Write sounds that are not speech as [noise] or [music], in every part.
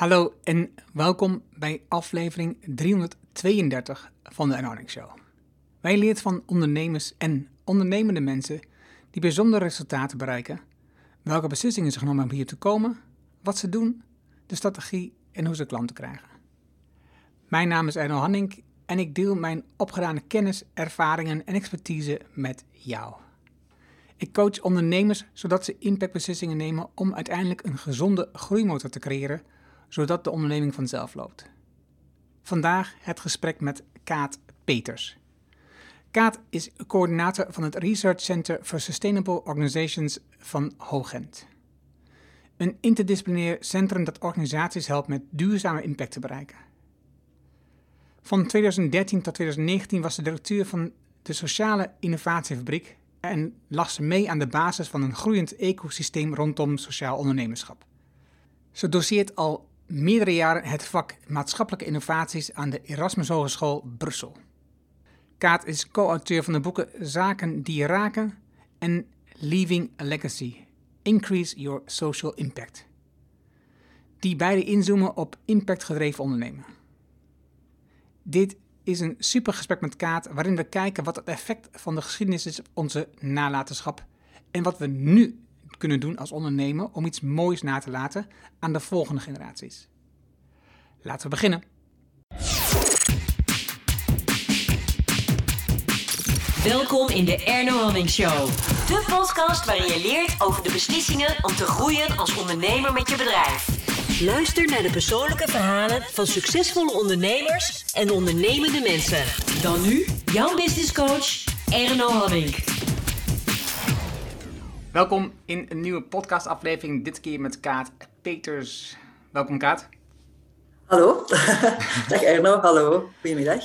Hallo en welkom bij aflevering 332 van de Earning Show. Wij leert van ondernemers en ondernemende mensen die bijzondere resultaten bereiken, welke beslissingen ze genomen hebben hier te komen, wat ze doen, de strategie en hoe ze klanten krijgen. Mijn naam is Erno Hanning en ik deel mijn opgedane kennis, ervaringen en expertise met jou. Ik coach ondernemers zodat ze impactbeslissingen nemen om uiteindelijk een gezonde groeimotor te creëren, zodat de onderneming vanzelf loopt. Vandaag het gesprek met Kaat Peters. Kaat is coördinator van het Research Center for Sustainable Organizations van Hoogent. Een interdisciplinair centrum dat organisaties helpt met duurzame impact te bereiken. Van 2013 tot 2019 was ze directeur van de Sociale Innovatiefabriek en lag ze mee aan de basis van een groeiend ecosysteem rondom sociaal ondernemerschap. Ze doseert al meerdere jaren het vak maatschappelijke innovaties aan de Erasmus Hogeschool Brussel. Kaat is co-auteur van de boeken Zaken die raken en Leaving a Legacy: Increase Your Social Impact. Die beide inzoomen op impactgedreven ondernemen. Dit is een super gesprek met Kaat waarin we kijken wat het effect van de geschiedenis is op onze nalatenschap en wat we nu kunnen doen als ondernemer om iets moois na te laten aan de volgende generaties. Laten we beginnen. Welkom in de Erno Hamming Show. De podcast waarin je leert over de beslissingen om te groeien als ondernemer met je bedrijf. Luister naar de persoonlijke verhalen van succesvolle ondernemers en ondernemende mensen. Dan nu jouw business coach Erno Hamming. Welkom in een nieuwe podcastaflevering, dit keer met Kaat Peters. Welkom Kaat. Hallo. [laughs] Dag Erno, hallo. Goedemiddag.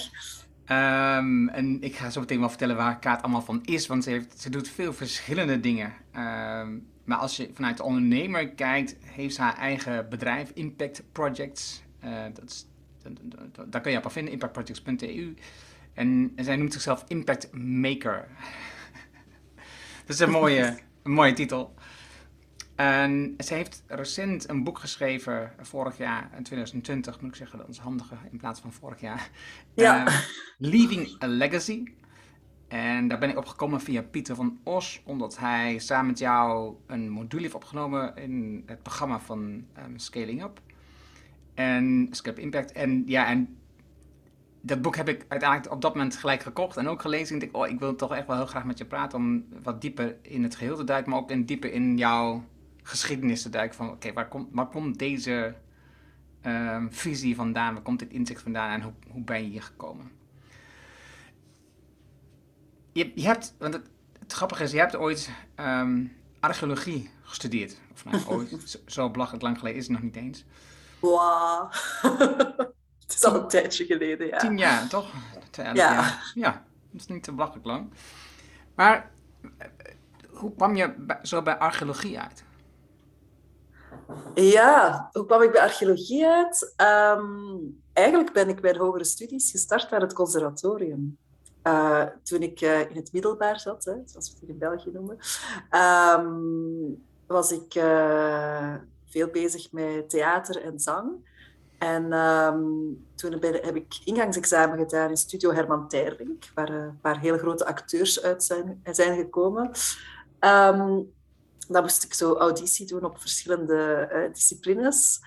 Um, en ik ga zo meteen wel vertellen waar Kaat allemaal van is, want ze, heeft, ze doet veel verschillende dingen. Um, maar als je vanuit de ondernemer kijkt, heeft ze haar eigen bedrijf, Impact Projects. Uh, dat is, daar kun je op vinden, impactprojects.eu. En, en zij noemt zichzelf Impact Maker. [laughs] dat is een mooie, een mooie titel. En ze heeft recent een boek geschreven, vorig jaar, in 2020 moet ik zeggen, dat is handiger in plaats van vorig jaar. Ja. Uh, Leaving a Legacy. En daar ben ik opgekomen via Pieter van Os, omdat hij samen met jou een module heeft opgenomen in het programma van um, Scaling Up. En Scale Impact. En ja, en dat boek heb ik uiteindelijk op dat moment gelijk gekocht en ook gelezen. En ik dacht, oh, ik wil toch echt wel heel graag met je praten om wat dieper in het geheel te duiken, maar ook in dieper in jouw geschiedenis te duiken. Van oké, waar, komt, waar komt deze um, visie vandaan? Waar komt dit inzicht vandaan en hoe, hoe ben je hier gekomen? Je, je hebt, want het, het, grappige is, je hebt ooit um, archeologie gestudeerd. Of nou, ooit, [laughs] zo, zo belachelijk lang geleden is het nog niet eens. Wow. [laughs] [laughs] het is al een tijdje geleden, ja. Tien jaar, toch? Ja. Jaar. Ja, dat is niet te belachelijk lang. Maar hoe kwam je zo bij archeologie uit? Ja, hoe kwam ik bij archeologie uit? Um, eigenlijk ben ik bij de hogere studies gestart aan het conservatorium. Uh, toen ik uh, in het middelbaar zat, hè, zoals we het hier in België noemen, um, was ik uh, veel bezig met theater en zang. En um, toen heb ik ingangsexamen gedaan in Studio Herman Terling, waar een paar hele grote acteurs uit zijn, zijn gekomen. Um, dan moest ik zo auditie doen op verschillende uh, disciplines.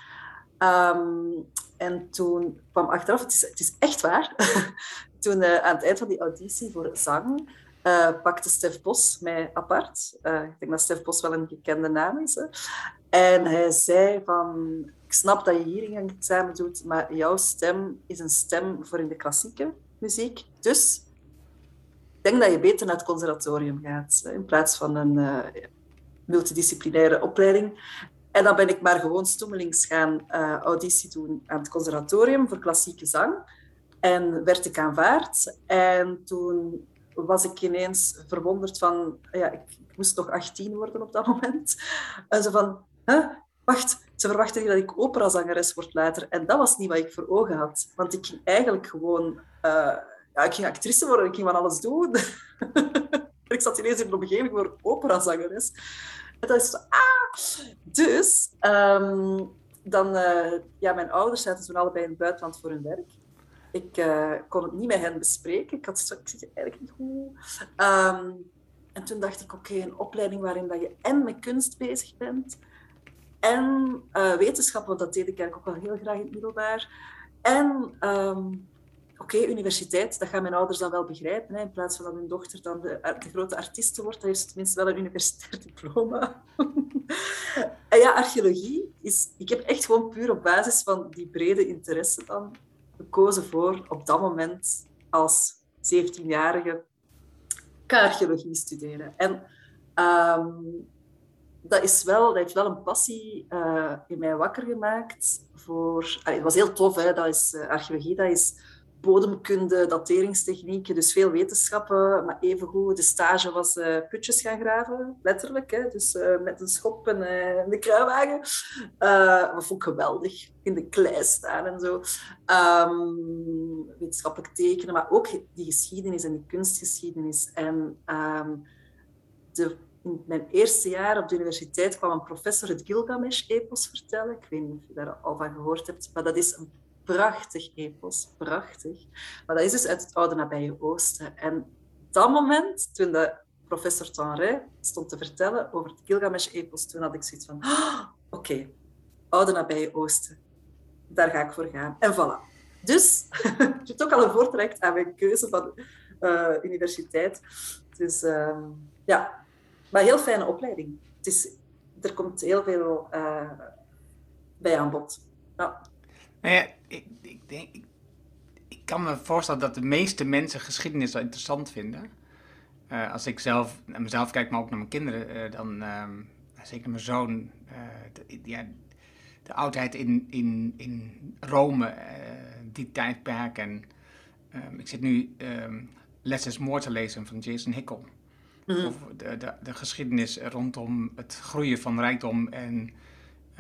Um, en toen kwam achteraf, het is, het is echt waar, [laughs] toen uh, aan het eind van die auditie voor zang uh, pakte Stef Bos mij apart. ik denk dat Stef Bos wel een gekende naam is. Hè. En hij zei van, ik snap dat je hier een examen doet, maar jouw stem is een stem voor in de klassieke muziek. Dus ik denk dat je beter naar het conservatorium gaat, in plaats van een multidisciplinaire opleiding. En dan ben ik maar gewoon stoemelings gaan uh, auditie doen aan het conservatorium voor klassieke zang. En werd ik aanvaard. En toen was ik ineens verwonderd van... Ja, ik, moest nog 18 worden op dat moment. En zo van... Huh? Wacht, ze verwachten dat ik operazangeres word later. En dat was niet wat ik voor ogen had. Want ik ging eigenlijk gewoon... Uh, ja, ik ging actrice worden, ik ging van alles doen. [laughs] ik zat ineens in een omgeving voor operazangeres. En dat is zo, ah! Dus um, dan, uh, ja, mijn ouders zaten toen allebei in het buitenland voor hun werk. Ik uh, kon het niet met hen bespreken. Ik had straks eigenlijk niet goed. Um, en toen dacht ik, oké, een opleiding waarin dat je en met kunst bezig bent, en uh, wetenschap, want dat deed ik eigenlijk ook wel heel graag in het middelbaar. En um, oké, universiteit, dat gaan mijn ouders dan wel begrijpen. Hè. In plaats van dat hun dochter dan de, de grote artieste wordt, dan heeft ze tenminste wel een universitair [laughs] diploma. en ja, archeologie is... Ik heb echt gewoon puur op basis van die brede interesse dan gekozen voor op dat moment als 17-jarige archeologie studeren. En um, dat, is wel, dat heeft wel een passie uh, in mij wakker gemaakt. Voor, het was heel tof, hè? Dat is, uh, archeologie dat is bodemkunde, dateringstechnieken, dus veel wetenschappen. Maar evengoed, de stage was uh, putjes gaan graven, letterlijk. Hè? Dus met een schop en de kruiwagen. dat vond ik geweldig. In de klei staan en zo. Um, wetenschappelijk tekenen, maar ook die geschiedenis en die kunstgeschiedenis. En um, de in mijn eerste jaar op de universiteit kwam een professor het Gilgamesh-epos vertellen. Ik weet niet of je daar al van gehoord hebt, maar dat is een prachtig epos, prachtig. Maar dat is dus uit het oude nabije Oosten. En dat moment, toen de professor Tanré stond te vertellen over het Gilgamesh-epos, toen had ik zoiets van, oh, oké, oude nabije Oosten, daar ga ik voor gaan. En voilà. Dus, [laughs] je hebt ook al een voortrekt aan mijn keuze van uh, universiteit. Dus uh, ja, maar heel fijne opleiding. Het is, er komt heel veel uh, bij aan bod. Ja. Nou ja, ik, ik, denk, ik, ik, kan me voorstellen dat de meeste mensen geschiedenis wel interessant vinden. Uh, als ik zelf naar mezelf kijk, maar ook naar mijn kinderen, uh, dan uh, zeker mijn zoon, de, ja, de oudheid in, in, in Rome, die tijdperk. En ehm, ik zit nu um, Les More te lezen van Jason Hickel. Mm. Of de, de, de, geschiedenis rondom het groeien van rijkdom en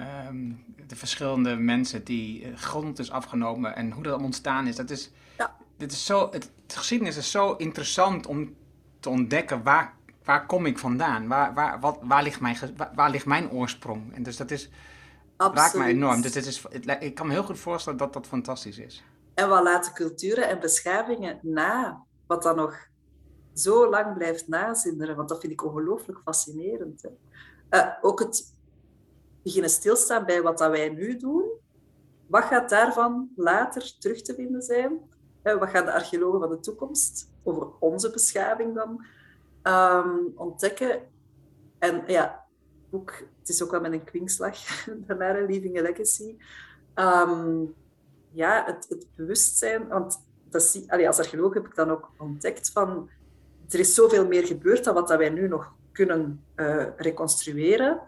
um, de verschillende mensen die eh, grond is afgenomen en hoe dat ontstaan is. Dat is, ja. dit is zo, het, de geschiedenis is zo interessant om te ontdekken waar, waar kom ik vandaan? Waar, waar, wat, waar, ligt mijn, waar, waar ligt mijn oorsprong? En dus dat is, raakt mij enorm. Dus dit is, het, ik kan me heel goed voorstellen dat dat fantastisch is. En wat laten culturen en beschavingen na wat dan nog zo lang blijft nazinderen. Want dat vind ik ongelooflijk fascinerend. Hè. Uh, ook het beginnen stilstaan bij wat dat wij nu doen. Wat gaat daarvan later terug te vinden zijn? Uh, wat gaan de archeologen van de toekomst over onze beschaving dan um, ontdekken? En ja, boek, het is ook wel met een kwinkslag [laughs] daarna, Leaving a Legacy. Um, ja, het, het bewustzijn, want dat zie, als archeoloog heb ik dan ook ontdekt van er is zoveel meer gebeurd dan wat dat wij nu nog kunnen uh, reconstrueren.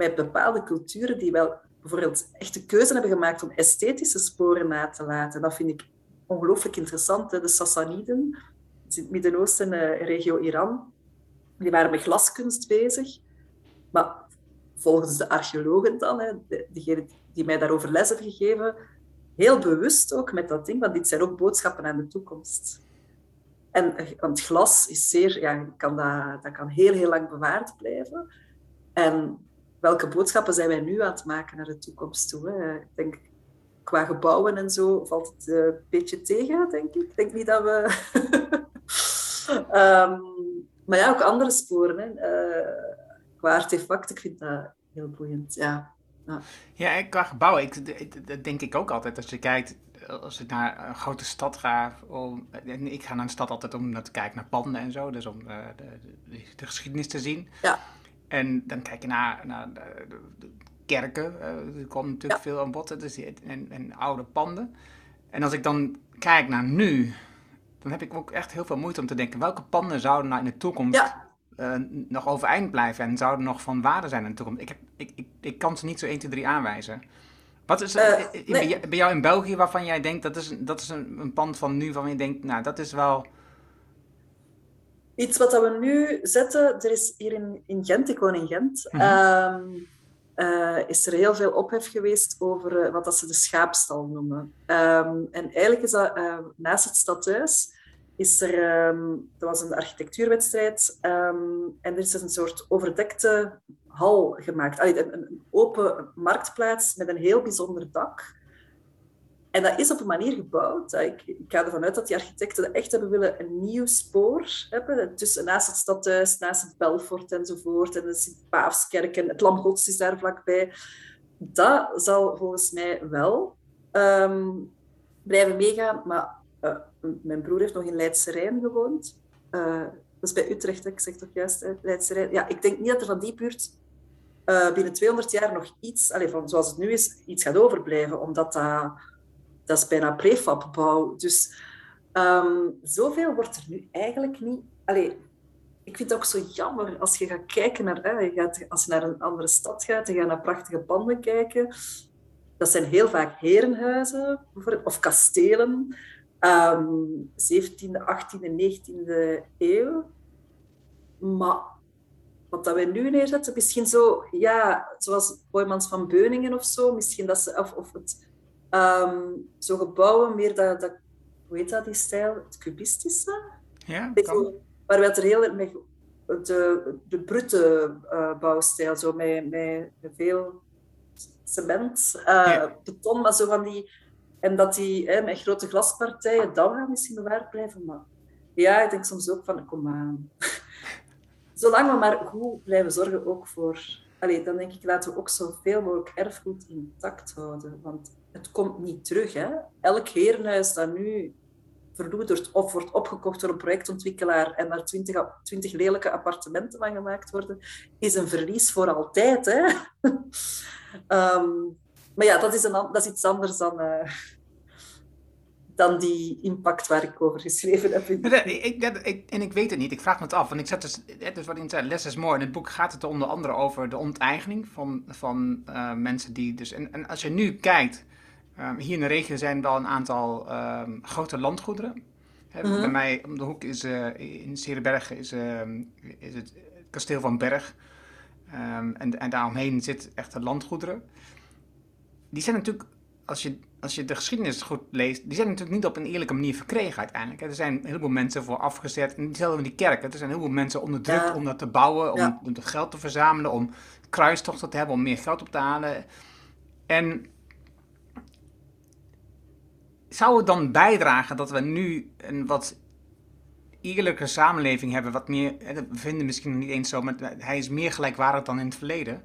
Met bepaalde culturen die wel bijvoorbeeld echt de keuze hebben gemaakt om esthetische sporen na te laten. Dat vind ik ongelooflijk interessant. De Sassaniden, in het Midden-Oosten, uh, regio Iran, die waren met glaskunst bezig. Maar volgens de archeologen dan, hè, die mij daarover les hebben gegeven, heel bewust ook met dat ding, want dit zijn ook boodschappen aan de toekomst. En, want glas is zeer, ja, kan dat, dat kan heel, heel lang bewaard blijven. En welke boodschappen zijn wij nu aan het maken naar de toekomst toe? Hè? Ik denk, qua gebouwen en zo valt het eh, een beetje tegen, denk ik. Ik denk niet dat we... um, [laughs] maar ja, ook andere sporen. Hè? Uh, qua artefacten, ik vind dat heel boeiend, ja. Ja, ja qua gebouwen, ik, dat denk ik ook altijd. Als je kijkt, als ik naar een grote stad ga, om, ik ga naar een stad altijd om te kijken naar panden en zo, dus om uh, de, de, de, geschiedenis te zien. Ja. En dan kijk je naar, naar de, de kerken, uh, er komt natuurlijk veel aan bod, dus en, en oude panden. En als ik dan kijk naar nu, dan heb ik ook echt heel veel moeite om te denken, welke panden zouden nou in de toekomst ja. uh, nog overeind blijven en zouden nog van waarde zijn in de toekomst? Ik, heb, ik, ik, ik kan ze niet zo 1, 2, 3 aanwijzen. Wat is uh, nee. bij jou in België waarvan jij denkt dat is, dat is een, een pand van nu waarvan je denkt, nou dat is wel. Iets wat we nu zetten, er is hier in, in Gent, ik woon in Gent, mm -hmm. uh, is er heel veel ophef geweest over uh, wat dat ze de schaapstal noemen. Um, en eigenlijk is dat naast het stadhuis is er, ehm, er was een architectuurwedstrijd ehm, en er is een soort overdekte hal gemaakt. Allee, een, een, open marktplaats met een heel bijzonder dak. En dat is op een manier gebouwd. Ik, ik ga ervan uit dat die architecten echt hebben willen een nieuw spoor hebben. Tussen, naast het stadhuis, naast het Belfort enzovoort. En de Sint-Paafskerk en het Lam is daar vlakbij. Dat zal volgens mij wel um, blijven meegaan. Maar uh, mijn broer heeft nog in Leidse Rijn gewoond. Uh, dat is bij Utrecht, ik zeg toch juist, Rijn. Ja, ik denk niet dat er van die buurt uh, binnen 200 jaar nog iets, allez, van zoals het nu is, iets gaat overblijven. Omdat dat, dat is bijna prefabbouw. Dus um, zoveel wordt er nu eigenlijk niet... Allez, ik vind het ook zo jammer als je gaat kijken naar... Je gaat, als je naar een andere stad gaat, je gaat naar prachtige panden kijken. Dat zijn heel vaak herenhuizen of kastelen um, 17e, 18e, 19e eeuw. Maar wat dat wij nu neerzetten, misschien zo, ja, zoals Boymans van Beuningen of zo, misschien dat ze, of, of het, um, zo gebouwen, meer dat, dat, hoe heet dat, die stijl, het cubistische? Ja, kan. Waar we het er heel met de, de brute uh, bouwstijl, zo met, met veel cement, uh, ja. beton, maar zo van die en dat die hè, met grote glaspartijen, dat gaat misschien bewaard blijven. Maar ja, ik denk soms ook van, kom aan. [laughs] Zolang we maar goed blijven zorgen ook voor... Allee, dan denk ik, laten we ook zoveel mogelijk erfgoed intact houden. Want het komt niet terug. Hè? Elk herenhuis dat nu verloederd of wordt opgekocht door een projectontwikkelaar en daar twintig, lelijke appartementen van gemaakt worden, is een verlies voor altijd. Hè? um, [laughs] Maar ja, dat is, een, dat is iets anders dan, uh, dan die impact waar ik over geschreven heb. Ik, ik, en ik weet het niet, ik vraag me het af. Want ik zet dus, dus wat zei, Les is mooi. In het boek gaat het onder andere over de onteigening van, van uh, mensen die dus... En, als je nu kijkt, um, hier in de regio zijn wel een aantal um, grote landgoederen. -hmm. Bij mij om de hoek is uh, in Serenbergen is, uh, is het kasteel van Berg. Um, en, en daaromheen zit echte landgoederen die zijn natuurlijk, als je, als je de geschiedenis goed leest, die zijn natuurlijk niet op een eerlijke manier verkregen uiteindelijk. Er zijn een heleboel mensen voor afgezet. En hetzelfde in die kerken. Er zijn heel veel mensen onderdrukt ja. om dat te bouwen, om, ja. om geld te verzamelen, om kruistochten te hebben, om meer geld op te halen. En zou het dan bijdragen dat we nu een wat eerlijke samenleving hebben, wat meer, we vinden misschien niet eens zo, maar hij is meer gelijkwaardig dan in het verleden.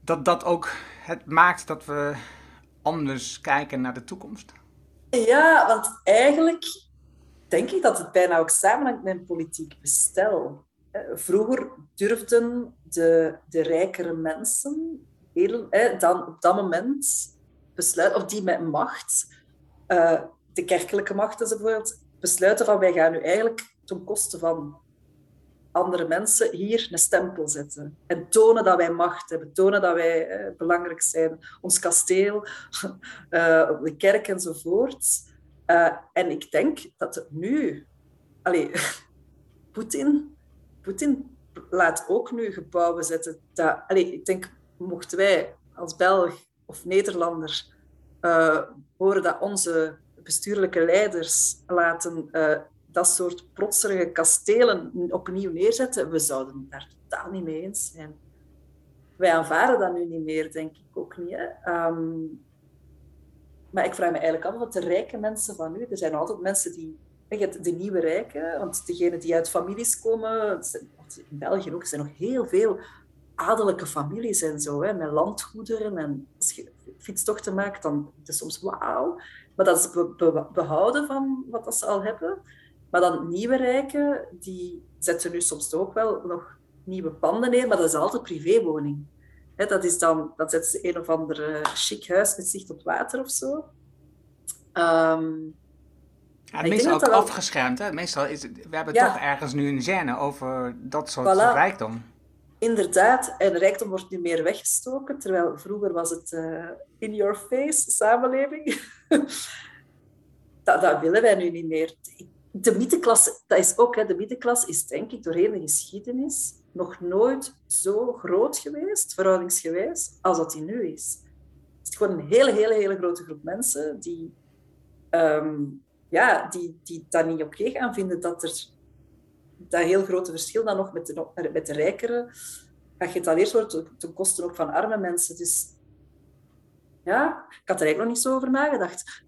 Dat dat ook het maakt dat we anders kijken naar de toekomst? Ja, want eigenlijk denk ik dat het bijna ook samenhangt met een politiek bestel. Vroeger durfden de, de rijkere mensen dan op dat moment of die met macht, eh, de kerkelijke macht bijvoorbeeld, besluiten van wij gaan nu eigenlijk ten koste van andere mensen hier een stempel zetten. En tonen dat wij macht hebben, tonen dat wij eh, belangrijk zijn. Ons kasteel, uh, [laughs] de kerk enzovoort. En ik denk dat het nu... Allee, [laughs] Poetin, Poetin laat ook nu gebouwen zetten. Dat, allee, ik denk, mochten wij als Belg of Nederlander uh, horen dat onze bestuurlijke leiders laten uh, dat soort protserige kastelen opnieuw neerzetten, we zouden daar totaal niet mee eens zijn. Wij aanvaarden dat nu niet meer, denk ik ook niet. Hè? Um, maar ik vraag me eigenlijk af wat de rijke mensen van nu, er zijn altijd mensen die, de nieuwe rijken, want degenen die uit families komen, in België ook, er zijn nog heel veel adellijke families en zo, hè, met landgoederen. En als je fietstochten maakt, dan is het soms wauw. Maar dat is behouden van wat dat ze al hebben. Maar dan nieuwe rijken, die zetten nu soms ook wel nog nieuwe panden neer, maar dat is altijd privéwoning. Dat is dan, dan zetten ze een of ander chic huis met zicht op water of zo. Um, ja, meestal ook afgeschermd. Hè? Meestal is het, we hebben ja. toch ergens nu een gêne over dat soort voilà. rijkdom. Inderdaad, en rijkdom wordt nu meer weggestoken, terwijl vroeger was het uh, in your face samenleving. [laughs] dat, dat willen wij nu niet meer de middenklasse, dat is ook, hè, de middenklasse is denk ik door de geschiedenis nog nooit zo groot geweest, verhoudingsgewijs, als dat die nu is. Het is gewoon een hele, hele, hele grote groep mensen die um, ja, die, die dat niet oké gaan vinden dat er dat heel grote verschil dan nog met de, met de rijkere geëtaleerd wordt ten koste ook van arme mensen. Dus ja, ik had er eigenlijk nog niet zo over nagedacht.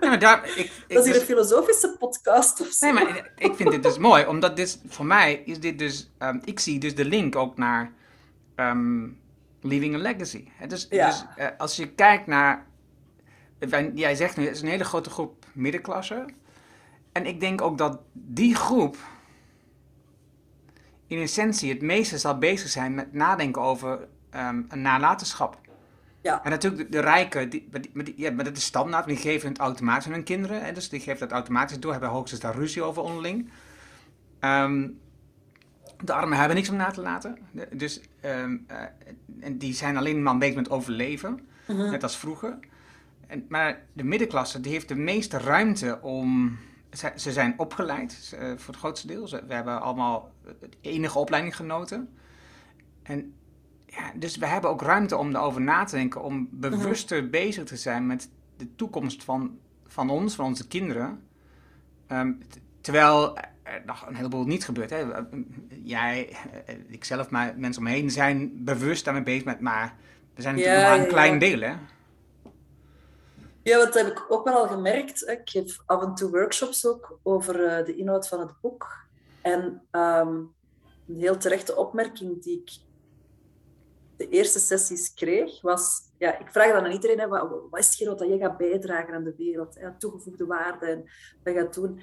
Ja, maar daar, ik, ik, dat is hier dus- een filosofische podcast of zo. Nee, maar ik vind dit dus mooi, omdat dit, voor mij is dit dus... Um, ik zie dus de link ook naar um, Leaving a Legacy. Dus, Ja. dus uh, als je kijkt naar... Jij zegt nu, het is een hele grote groep middenklasse. En ik denk ook dat die groep in essentie het meeste zal bezig zijn met nadenken over um, een nalatenschap. Ja. En natuurlijk de, de rijken, die, die, die, ja, maar dat is standaard, die geven het automatisch aan hun kinderen. Hè, dus die geven dat automatisch door, hebben hoogstens daar ruzie over onderling. Um, de armen hebben niks om na te laten. Dus um, uh, en die zijn alleen maar bezig met overleven, Mhm. net als vroeger. En, maar de middenklasse die heeft de meeste ruimte om. Ze, ze zijn opgeleid uh, voor het grootste deel. Ze, we hebben allemaal enige opleiding genoten. En ja, dus we hebben ook ruimte om erover na te denken, om bewuster -hmm. bezig te zijn met de toekomst van, van ons, van onze kinderen. Um, terwijl er nog een heleboel niet gebeurt. Hè. Jij, ikzelf, maar mensen om me heen zijn bewust daarmee bezig met, maar we zijn natuurlijk ja, maar een ja, klein deel, hè? Ja, dat heb ik ook wel al gemerkt. Ik geef af en toe workshops ook over uh, de inhoud van het boek. En um, een heel terechte opmerking die ik de eerste sessies kreeg, was... Ja, ik vraag dan aan iedereen, wat, wat is hetgeen wat je gaat bijdragen aan de wereld? Hè, toegevoegde waarde en wat je gaat doen.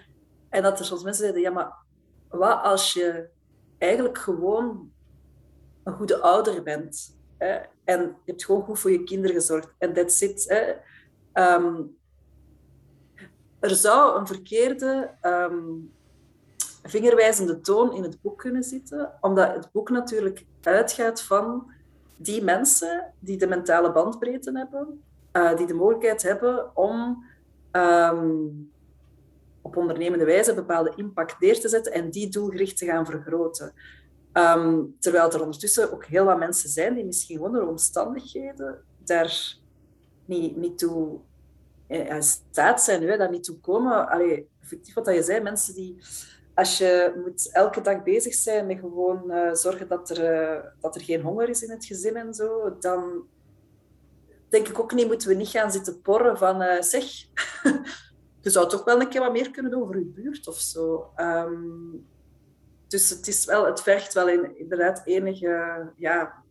En dat er soms mensen zeiden, ja, maar wat als je eigenlijk gewoon een goede ouder bent? En je hebt gewoon goed voor je kinderen gezorgd. En that's it. Um, er zou een verkeerde um, vingerwijzende toon in het boek kunnen zitten, omdat het boek natuurlijk uitgaat van die mensen die de mentale bandbreedte hebben, uh, die de mogelijkheid hebben om um, op ondernemende wijze bepaalde impact neer te zetten en die doelgericht te gaan vergroten. Terwijl er ondertussen ook heel wat mensen zijn die misschien door omstandigheden daar niet, niet toe in staat zijn, hè, daar niet toe komen. Allee, effectief wat je zei, mensen die, als je moet elke dag bezig zijn met gewoon uh, zorgen dat er, uh, dat er geen honger is in het gezin en zo, dan denk ik ook niet, moeten we niet gaan zitten porren van, zeg, [laughs] je zou toch wel een keer wat meer kunnen doen voor je buurt of zo. Um, dus het, is wel, het vergt wel in, inderdaad enige, ja,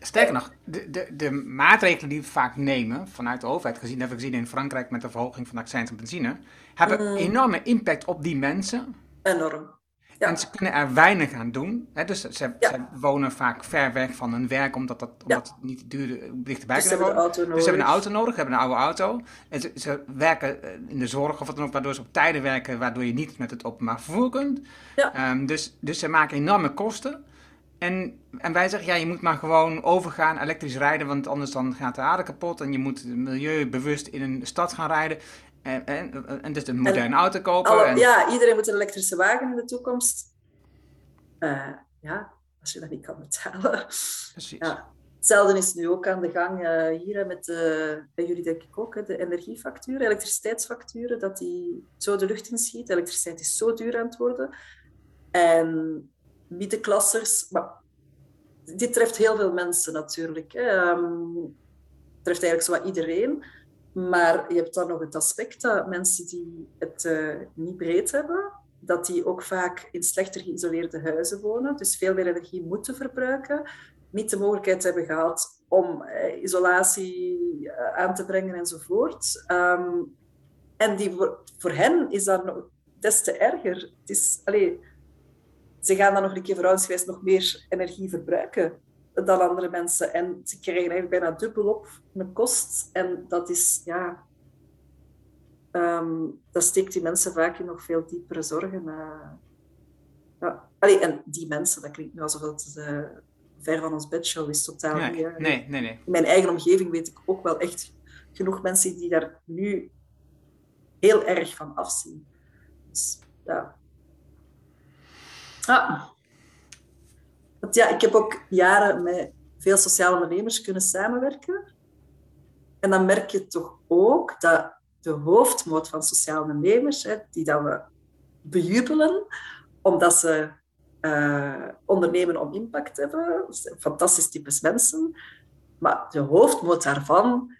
Sterker nog, de, de, de maatregelen die we vaak nemen vanuit de overheid, gezien hebben we gezien in Frankrijk met de verhoging van de accijns op benzine, hebben mm. enorme impact op die mensen. Enorm. Ja. En ze kunnen er weinig aan doen. Hè? Dus ze, ja. ze, wonen vaak ver weg van hun werk, omdat, dat, omdat ja. het niet duur dichterbij dus kunnen wonen. Dus ze hebben een auto nodig, hebben een oude auto. En ze, ze, werken in de zorg of wat dan ook, waardoor ze op tijden werken, waardoor je niet met het openbaar vervoer kunt. Um, dus, dus ze maken enorme kosten. En, en wij zeggen, ja, je moet maar gewoon overgaan elektrisch rijden, want anders dan gaat de aarde kapot. En je moet milieubewust in een stad gaan rijden. En, en, en dus een moderne auto kopen. Alle, en... Ja, iedereen moet een elektrische wagen in de toekomst. Uh, ja, als je dat niet kan betalen. Precies. Ja. Hetzelfde is nu ook aan de gang uh, hier met, uh, bij jullie denk ik ook, hè, de energiefacturen, elektriciteitsfacturen, dat die zo de lucht inschiet. Elektriciteit is zo duur aan het worden. En middenklassers. Maar dit treft heel veel mensen natuurlijk. Hè. Het treft eigenlijk zowat iedereen. Maar je hebt dan nog het aspect dat mensen die het uh, niet breed hebben, dat die ook vaak in slechter geïsoleerde huizen wonen, dus veel meer energie moeten verbruiken, niet de mogelijkheid hebben gehad om uh, isolatie uh, aan te brengen enzovoort. Um, en die, voor, voor hen is dat nog des te erger. Het is, allee, ze gaan dan nog een keer verhoudingsgewijs nog meer energie verbruiken dan andere mensen. En ze krijgen eigenlijk bijna dubbel op een kost. En dat is, ja... Um, dat steekt die mensen vaak in nog veel diepere zorgen. Uh, ja. Allee, en die mensen, dat klinkt nu alsof het uh, ver van ons bedshow is, totaal nee, niet. Uh, nee, nee, nee. In mijn eigen omgeving weet ik ook wel echt genoeg mensen die daar nu heel erg van afzien. Dus, ja... Ah. Want ja, ik heb ook jaren met veel sociale ondernemers kunnen samenwerken. En dan merk je toch ook dat de hoofdmoot van sociale ondernemers, hè, die dat we bejubelen, omdat ze uh, ondernemen om impact hebben. Fantastisch types mensen. Maar de hoofdmoot daarvan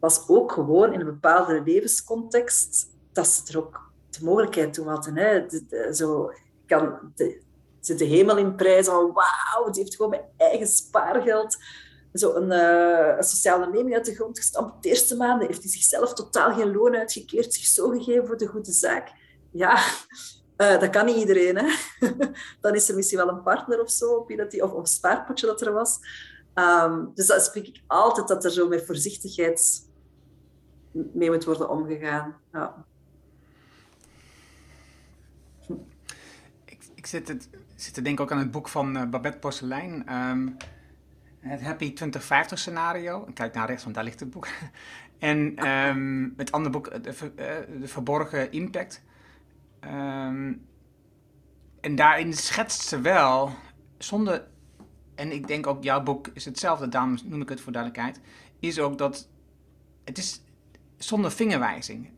was ook gewoon in een bepaalde levenscontext dat ze er ook de mogelijkheid toe hadden. Hè. zo kan de, ze de hemel in prijzen van wauw, die heeft gewoon met eigen spaargeld zo een, uh, een sociale onderneming uit de grond gestampt. De eerste maanden heeft hij zichzelf totaal geen loon uitgekeerd, zich zo gegeven voor de goede zaak. Ja, uh, dat kan niet iedereen. Hè? [laughs] Dan is er misschien wel een partner of zo, of een spaarpotje dat er was. Um, dus dat spreek ik altijd, dat er zo met voorzichtigheid mee moet worden omgegaan. Ja. Ik, ik zit, het, zit te denken ook aan het boek van uh, Babette Porcelein. Um, het Happy 2050 scenario. Kijk naar rechts, want daar ligt het boek. [laughs] en um, het andere boek, de, uh, de Verborgen Impact. Um, en daarin schetst ze wel, zonder, en ik denk ook jouw boek is hetzelfde, daarom noem ik het voor duidelijkheid, is ook dat het is zonder vingerwijzing.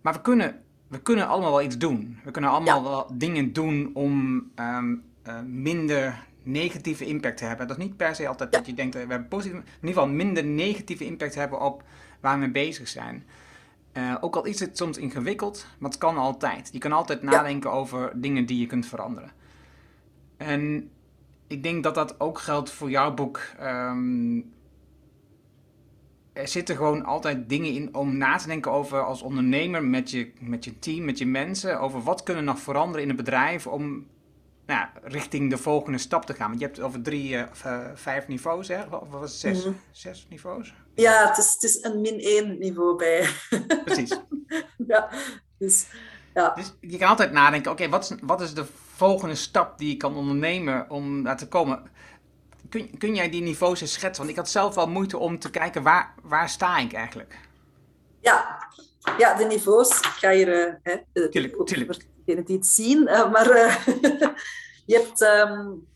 Maar we kunnen, we kunnen allemaal wel iets doen. We kunnen allemaal wel dingen doen om um, uh, minder negatieve impact te hebben. Dat is niet per se altijd dat je denkt, we hebben positieve, in ieder geval minder negatieve impact hebben op waar we mee bezig zijn. Uh, ook al is het soms ingewikkeld, maar het kan altijd. Je kan altijd nadenken over dingen die je kunt veranderen. En ik denk dat dat ook geldt voor jouw boek. Um, er zitten gewoon altijd dingen in om na te denken over als ondernemer met je, met je team, met je mensen, over wat kunnen nog veranderen in het bedrijf om nou, richting de volgende stap te gaan. Want je hebt het over drie, uh, vijf niveaus, hè? Of was het zes, mm zes niveaus? Ja, het is, het is een min één niveau bij. [laughs] Precies. ja, dus, ja. dus je kan altijd nadenken, oké, wat, is, wat is de volgende stap die je kan ondernemen om daar te komen? Kun, kun jij die niveaus eens schetsen? Want ik had zelf wel moeite om te kijken, waar, waar sta ik eigenlijk? Ja, ja de niveaus, ik ga hier... Uh, hè, tuurlijk, tuurlijk degenen die het zien. Uh, maar uh, [laughs] je hebt, um,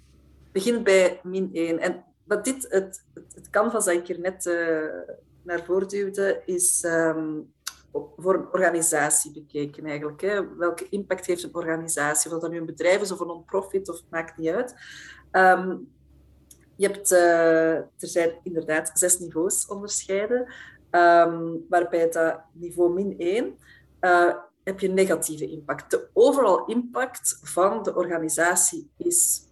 begint bij min 1. En wat dit, het, het, het canvas dat ik hier net uh, naar voren duwde, is um, voor een organisatie bekeken eigenlijk. Hè. Welke impact heeft een organisatie? Of dat nu een bedrijf is of een non-profit, of maakt niet uit. Um, je hebt, er zijn inderdaad zes niveaus onderscheiden, waarbij dat niveau min 1 heb je negatieve impact. De overal impact van de organisatie is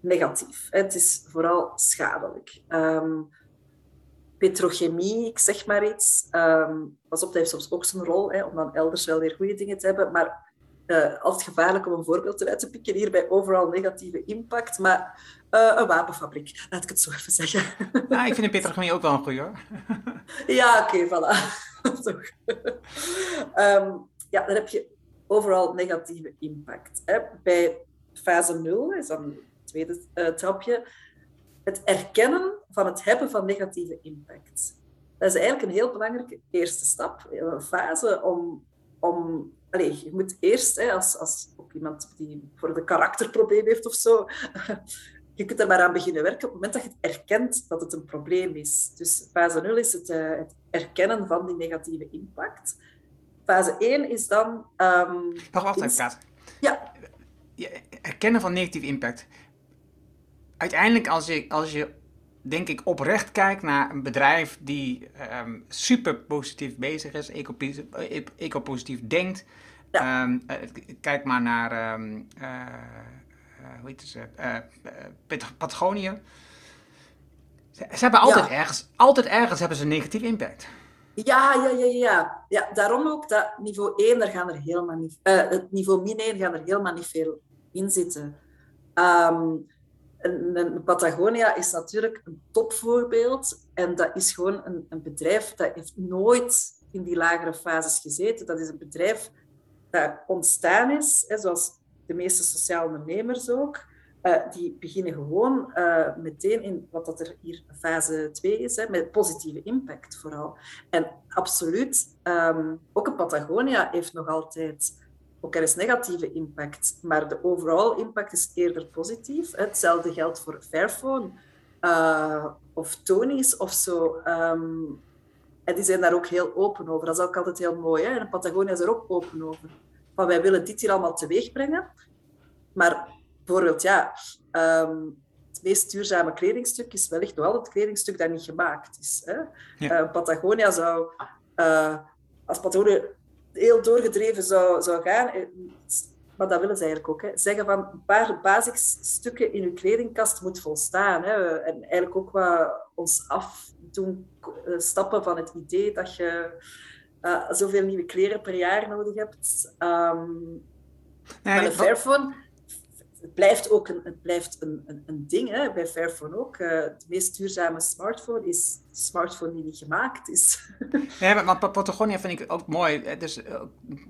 negatief. Het is vooral schadelijk. Um, petrochemie, ik zeg maar iets. Um, pas op, dat heeft soms ook zijn rol, hè, om dan elders wel weer goede dingen te hebben. Maar uh, altijd gevaarlijk om een voorbeeld eruit te pikken hier bij overal negatieve impact. Maar uh, een wapenfabriek, laat ik het zo even zeggen. Ja, ik vind de petrochemie ook wel een goeie hoor. [laughs] ja, oké, okay, voilà. [laughs] Toch. Um, ja, dan heb je overal negatieve impact. Hè. Bij fase 0, is dan het tweede uh, trapje, het erkennen van het hebben van negatieve impact. Dat is eigenlijk een heel belangrijke eerste stap, een fase om... om allez, je moet eerst, hè, als, als ook iemand die voor een karakterprobleem heeft of zo, [laughs] je kunt er maar aan beginnen werken op het moment dat je het erkent dat het een probleem is. Dus fase 0 is het, uh, het erkennen van die negatieve impact. Fase 1 is dan... Um, Wacht, wacht even, Kaat. Ja. Herkennen van negatieve impact. Uiteindelijk, als je, als je denk ik oprecht kijkt naar een bedrijf die um, super positief bezig is, ecopositief, ecopositief denkt. Ja. Um, kijk maar naar, um, uh, hoe heet ze, uh, Patagonië. Ze, ze, hebben altijd ja. ergens, altijd ergens hebben ze een negatieve impact. Ja, ja, ja, ja. ja daarom ook dat niveau 1, daar gaan er helemaal niet, uh, het niveau min 1 gaan er helemaal niet veel in zitten. Um, een Patagonia is natuurlijk een topvoorbeeld. En dat is gewoon een, een bedrijf dat heeft nooit in die lagere fases gezeten. Dat is een bedrijf dat ontstaan is, hè, zoals de meeste sociale ondernemers ook. Uh, die beginnen gewoon uh, meteen in wat dat er hier fase 2 is, hè, met positieve impact vooral. En absoluut, um, ook een Patagonia heeft nog altijd, ook er is negatieve impact, maar de overall impact is eerder positief. Hetzelfde geldt voor Fairphone uh, of Tony's of zo. Um, En die zijn daar ook heel open over. Dat is ook altijd heel mooi. Hè? En Patagonia is er ook open over. Van wij willen dit hier allemaal teweeg brengen. Maar bijvoorbeeld, ja, ehm, het meest duurzame kledingstuk is wellicht nog altijd het kledingstuk dat niet gemaakt is. Hè? Eh, Patagonia zou, uh, als Patagonia heel doorgedreven zou, zou gaan, eh, maar dat willen ze eigenlijk ook, hè, zeggen van een paar basisstukken in uw kledingkast moet volstaan. Hè? En eigenlijk ook wat ons af doen stappen van het idee dat je uh, zoveel nieuwe kleren per jaar nodig hebt. Um, maar de Fairphone het blijft ook een, het blijft een, een, een ding hè, bij Fairphone ook. Uh, de meest duurzame smartphone is de smartphone die niet gemaakt is. [laughs] ja, maar, Patagonia vind ik ook mooi. Dus, uh,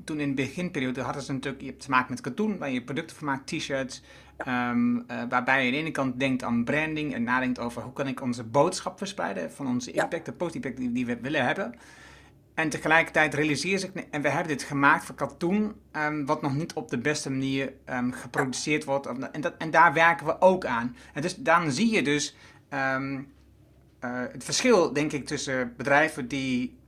toen in de beginperiode hadden ze natuurlijk je hebt te maken met katoen, waar je producten van maakt, t-shirts. Um, uh, waarbij je aan de ene kant denkt aan branding en nadenkt over hoe kan ik onze boodschap verspreiden van onze impact, de positieve impact die, die we willen hebben. En tegelijkertijd realiseer zich, en we hebben dit gemaakt van katoen, um, wat nog niet op de beste manier um, geproduceerd wordt. En, dat, en daar werken we ook aan. En dus dan zie je dus um, uh, het verschil, denk ik, tussen bedrijven die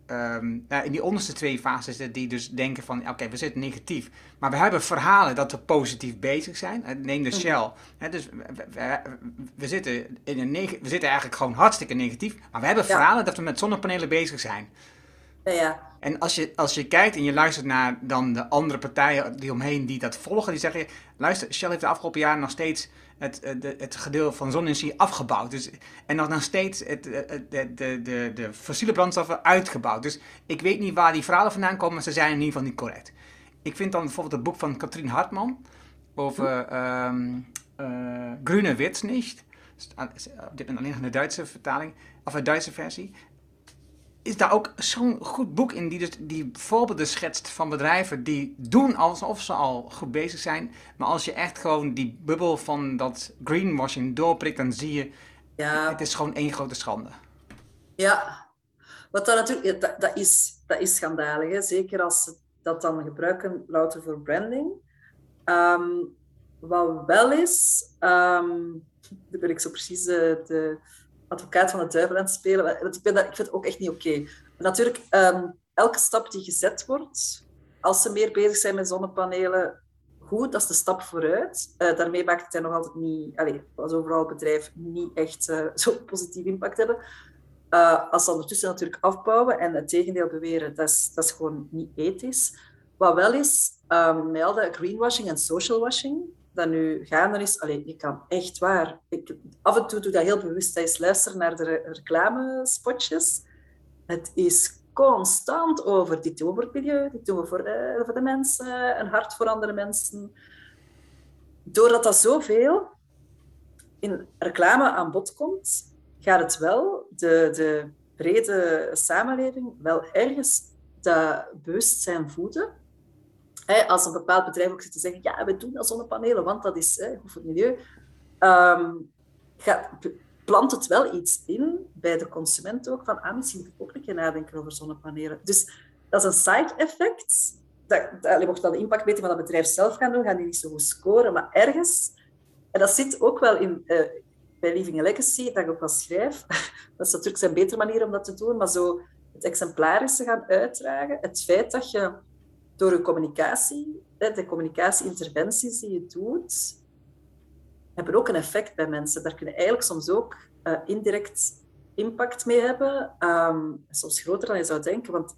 in die onderste twee fases zitten, die dus denken van, oké, we zitten negatief. Maar we hebben verhalen dat we positief bezig zijn. Neem de mm. Shell. Dus we, we, we, zitten in een we zitten eigenlijk gewoon hartstikke negatief. Maar we hebben verhalen dat we met zonnepanelen bezig zijn. Ja. En als je, als je kijkt en je luistert naar dan de andere partijen die omheen die dat volgen, die zeggen, luister, Shell heeft de afgelopen jaren nog steeds het, het, het gedeelte van zonne-energie afgebouwd. Dus, en nog, nog steeds het, de, de, de, de fossiele brandstoffen uitgebouwd. Dus ik weet niet waar die verhalen vandaan komen, maar ze zijn in ieder geval niet correct. Ik vind dan bijvoorbeeld het boek van Katrien Hartman over um, uh, Grüne Wird's nicht. Dit is alleen in de Duitse vertaling, of de Duitse versie is daar ook zo'n goed boek in, die, dus, die voorbeelden schetst van bedrijven die doen alsof ze al goed bezig zijn. Maar als je echt gewoon die bubbel van dat greenwashing doorprikt, dan zie je, ja. het is gewoon één grote schande. Ja, wat dat natuurlijk, dat, dat, is, dat is schandalig. Hè? Zeker als ze dat dan gebruiken louter voor branding. Um, wat wel is, um, daar ben ik zo precies de, de advocaat van de duivel aan het spelen. Ik, ik vind het ook echt niet oké. Natuurlijk, um, elke stap die gezet wordt, als ze meer bezig zijn met zonnepanelen, goed, dat is de stap vooruit. Uh, daarmee maakt het nog altijd niet, allez, als overal bedrijf, niet echt [laughs] uh, zo'n positief impact hebben. Uh, als ze ondertussen natuurlijk afbouwen en het tegendeel beweren, dat is, dat is gewoon niet ethisch. Wat wel is, um, met al de greenwashing en social washing, dat nu gaande is. Allee, je kan echt waar. Ik, af en toe doe dat heel bewust. Is luisteren naar de reclamespotjes. Het is constant over dit doen we milieu, doen we voor de, voor de mensen, een hart voor andere mensen. Doordat dat zoveel in reclame aan bod komt, gaat het wel de, de brede samenleving wel ergens dat bewustzijn voeden als een bepaald bedrijf ook zit te zeggen, ja, we doen dat zonnepanelen, want dat is hè, goed voor het milieu, um, gaat, plant het wel iets in bij de consument ook, van ah, misschien moet ik ook een keer nadenken over zonnepanelen. Dus dat is een side-effect. Dat, mocht dan de impact weten van dat bedrijf zelf gaan doen, gaan die niet zo goed scoren, maar ergens, en dat zit ook wel in, uh, bij Living a Legacy, dat ik ook wel schrijf, [laughs] dat is natuurlijk zijn betere manier om dat te doen, maar zo het exemplarische gaan uitdragen, het feit dat je door je communicatie, de communicatieinterventies die je doet, hebben ook een effect bij mensen. Daar kunnen eigenlijk soms ook uh, indirect impact mee hebben. Um, soms groter dan je zou denken. Want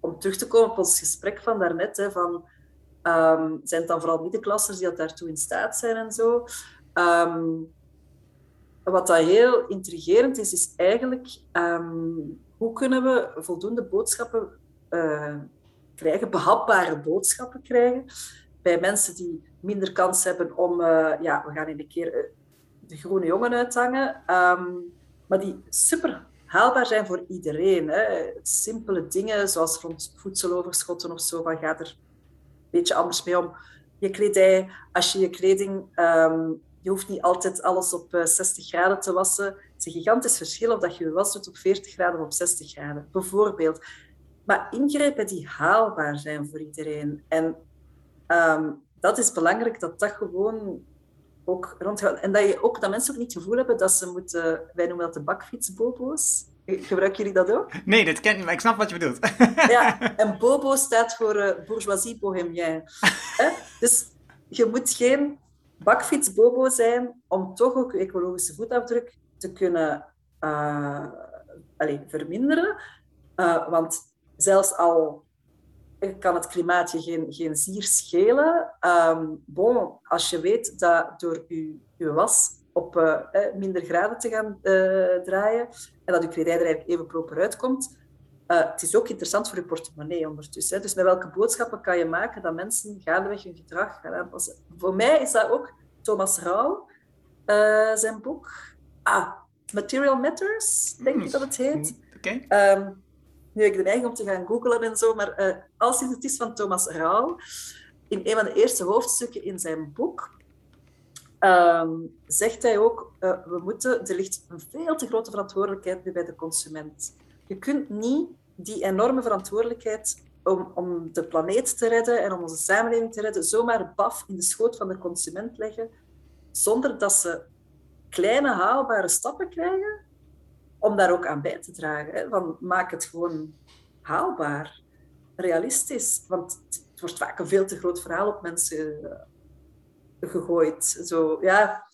om terug te komen op ons gesprek van daarnet, van, um, zijn het dan vooral middenklassers die dat daartoe in staat zijn en zo. Um, wat dat heel intrigerend is, is eigenlijk hoe kunnen we voldoende boodschappen uh, krijgen, behapbare boodschappen krijgen. Bij mensen die minder kans hebben om, uh, ja, we gaan in een keer uh, de groene jongen uithangen, um, maar die super haalbaar zijn voor iedereen. Hè. Simpele dingen zoals rond voedseloverschotten of zo, van gaat er een beetje anders mee om. Je kledij, als je je kleding, um, je hoeft niet altijd alles op uh, eh, 60 graden te wassen. Het is een gigantisch verschil of dat je je was doet op 40 graden of op 60 graden. Bijvoorbeeld maar ingrepen die haalbaar zijn voor iedereen. En ehm, dat is belangrijk dat dat gewoon ook rondgaat. En dat, je ook, dat mensen ook niet het gevoel hebben dat ze moeten, wij noemen dat de bakfietsbobo's, Gebruiken jullie dat ook? Nee, dat ken ik, maar ik snap wat je bedoelt. [laughs] ja, [laughs] en bobo staat voor uh, bourgeoisie bohemien. dus je moet geen bakfietsbobo zijn om toch ook je ecologische voetafdruk te kunnen uh, allez, verminderen. Uh, want zelfs al kan het klimaat je geen, geen zier schelen, um, bon, als je weet dat door je, je was op uh, minder graden te gaan uh, draaien en dat je kledij er eigenlijk even proper uitkomt, uh, het is ook interessant voor je portemonnee ondertussen. Hè. Dus met welke boodschappen kan je maken dat mensen gaandeweg hun gedrag gaan aanpassen? Voor mij is dat ook Thomas Rauw, zijn boek. Ah, Material Matters, denk ik dat het heet. Okay. Um, nu heb ik de neiging om te gaan googlen en zo, maar als het is van Thomas Rauw, in een van de eerste hoofdstukken in zijn boek, Um, zegt hij ook, uh, we moeten, er ligt een veel te grote verantwoordelijkheid bij de consument. Je kunt niet die enorme verantwoordelijkheid om, om de planeet te redden en om onze samenleving te redden, zomaar baf in de schoot van de consument leggen, zonder dat ze kleine haalbare stappen krijgen om daar ook aan bij te dragen. Hè. Van, maak het gewoon haalbaar, realistisch. Want het wordt vaak een veel te groot verhaal op mensen eh, gegooid. Zo, ja,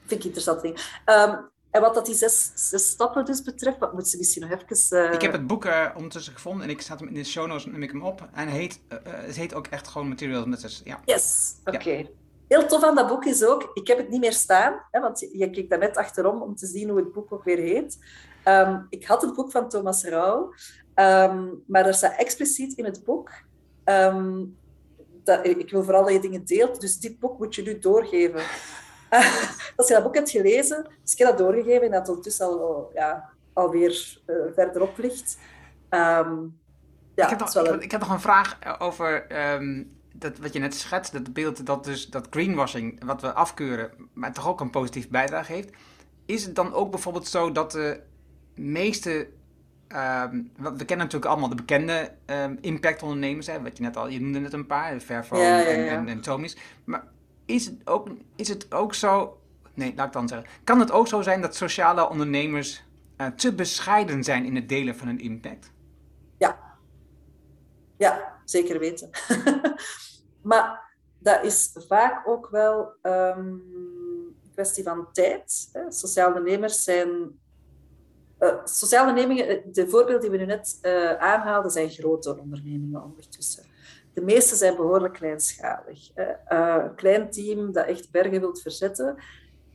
vind ik interessant ding. Um, en wat dat die zes, zes, stappen dus betreft, wat moet ze misschien nog even... Uh... Ik heb het boek uh, ondertussen gevonden en ik zat hem in de show notes, neem ik hem op. En hij heet, uh, het heet ook echt gewoon Materials Matters. Ja. Yes, oké. Ja. Heel tof aan dat boek is ook, ik heb het niet meer staan, hè, want je, je keek net achterom om te zien hoe het boek ook weer heet. Um, ik had het boek van Thomas Rauw, um, maar er staat expliciet in het boek um, dat, ik wil vooral dat je dingen deelt, dus dit boek moet je nu doorgeven. [laughs] Als je dat boek hebt gelezen, dus ik heb dat doorgegeven en dat ondertussen al, ja, alweer uh, verderop ligt. Ja, ik, heb nog, een... ik, heb nog een vraag over um, dat, wat je net schetst, dat beeld dat, dus, dat greenwashing, wat we afkeuren, maar toch ook een positief bijdrage heeft. Is het dan ook bijvoorbeeld zo dat de meeste Um, we kennen natuurlijk allemaal de bekende um, impactondernemers, hè, wat je net al, je noemde net een paar, Fairphone ja, ja, ja. en, en, en Tomis. Maar is het, ook, is het ook zo, nee, laat ik dan zeggen, kan het ook zo zijn dat sociale ondernemers uh, te bescheiden zijn in het delen van hun impact? Ja, ja zeker weten. [laughs] maar dat is vaak ook wel um, een kwestie van tijd. Hè. Sociale ondernemers zijn uh, sociale ondernemingen, eh, de voorbeelden die we nu net uh, aanhaalden, zijn grote ondernemingen ondertussen. De meeste zijn behoorlijk kleinschalig. Een klein team dat echt bergen wilt verzetten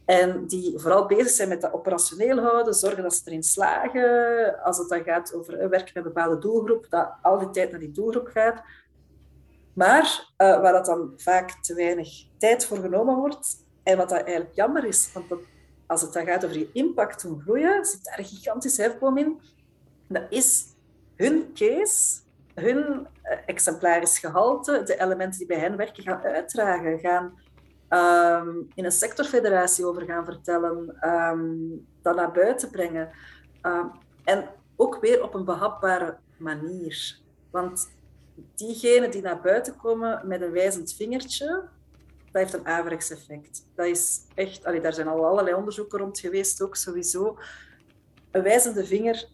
en die vooral bezig zijn met dat operationeel houden, zorgen dat ze erin slagen. Als het dan gaat over werken met een bepaalde doelgroep, dat al die tijd naar die doelgroep gaat. Maar waar dat dan vaak te weinig tijd voor genomen wordt, en wat dat eigenlijk jammer is, want dat als het dan gaat over je impact doen groeien, zit daar een gigantisch hefboom in. Dat is hun case, hun eh, exemplarisch gehalte, de elementen die bij hen werken, gaan uitdragen, gaan um, in een sectorfederatie over gaan vertellen, um, dat naar buiten brengen. Um, en ook weer op een behapbare manier. Want diegenen die naar buiten komen met een wijzend vingertje, dat heeft een averechts effect. Dat is echt, allee, daar zijn al allerlei onderzoeken rond geweest, ook sowieso. Een wijzende vinger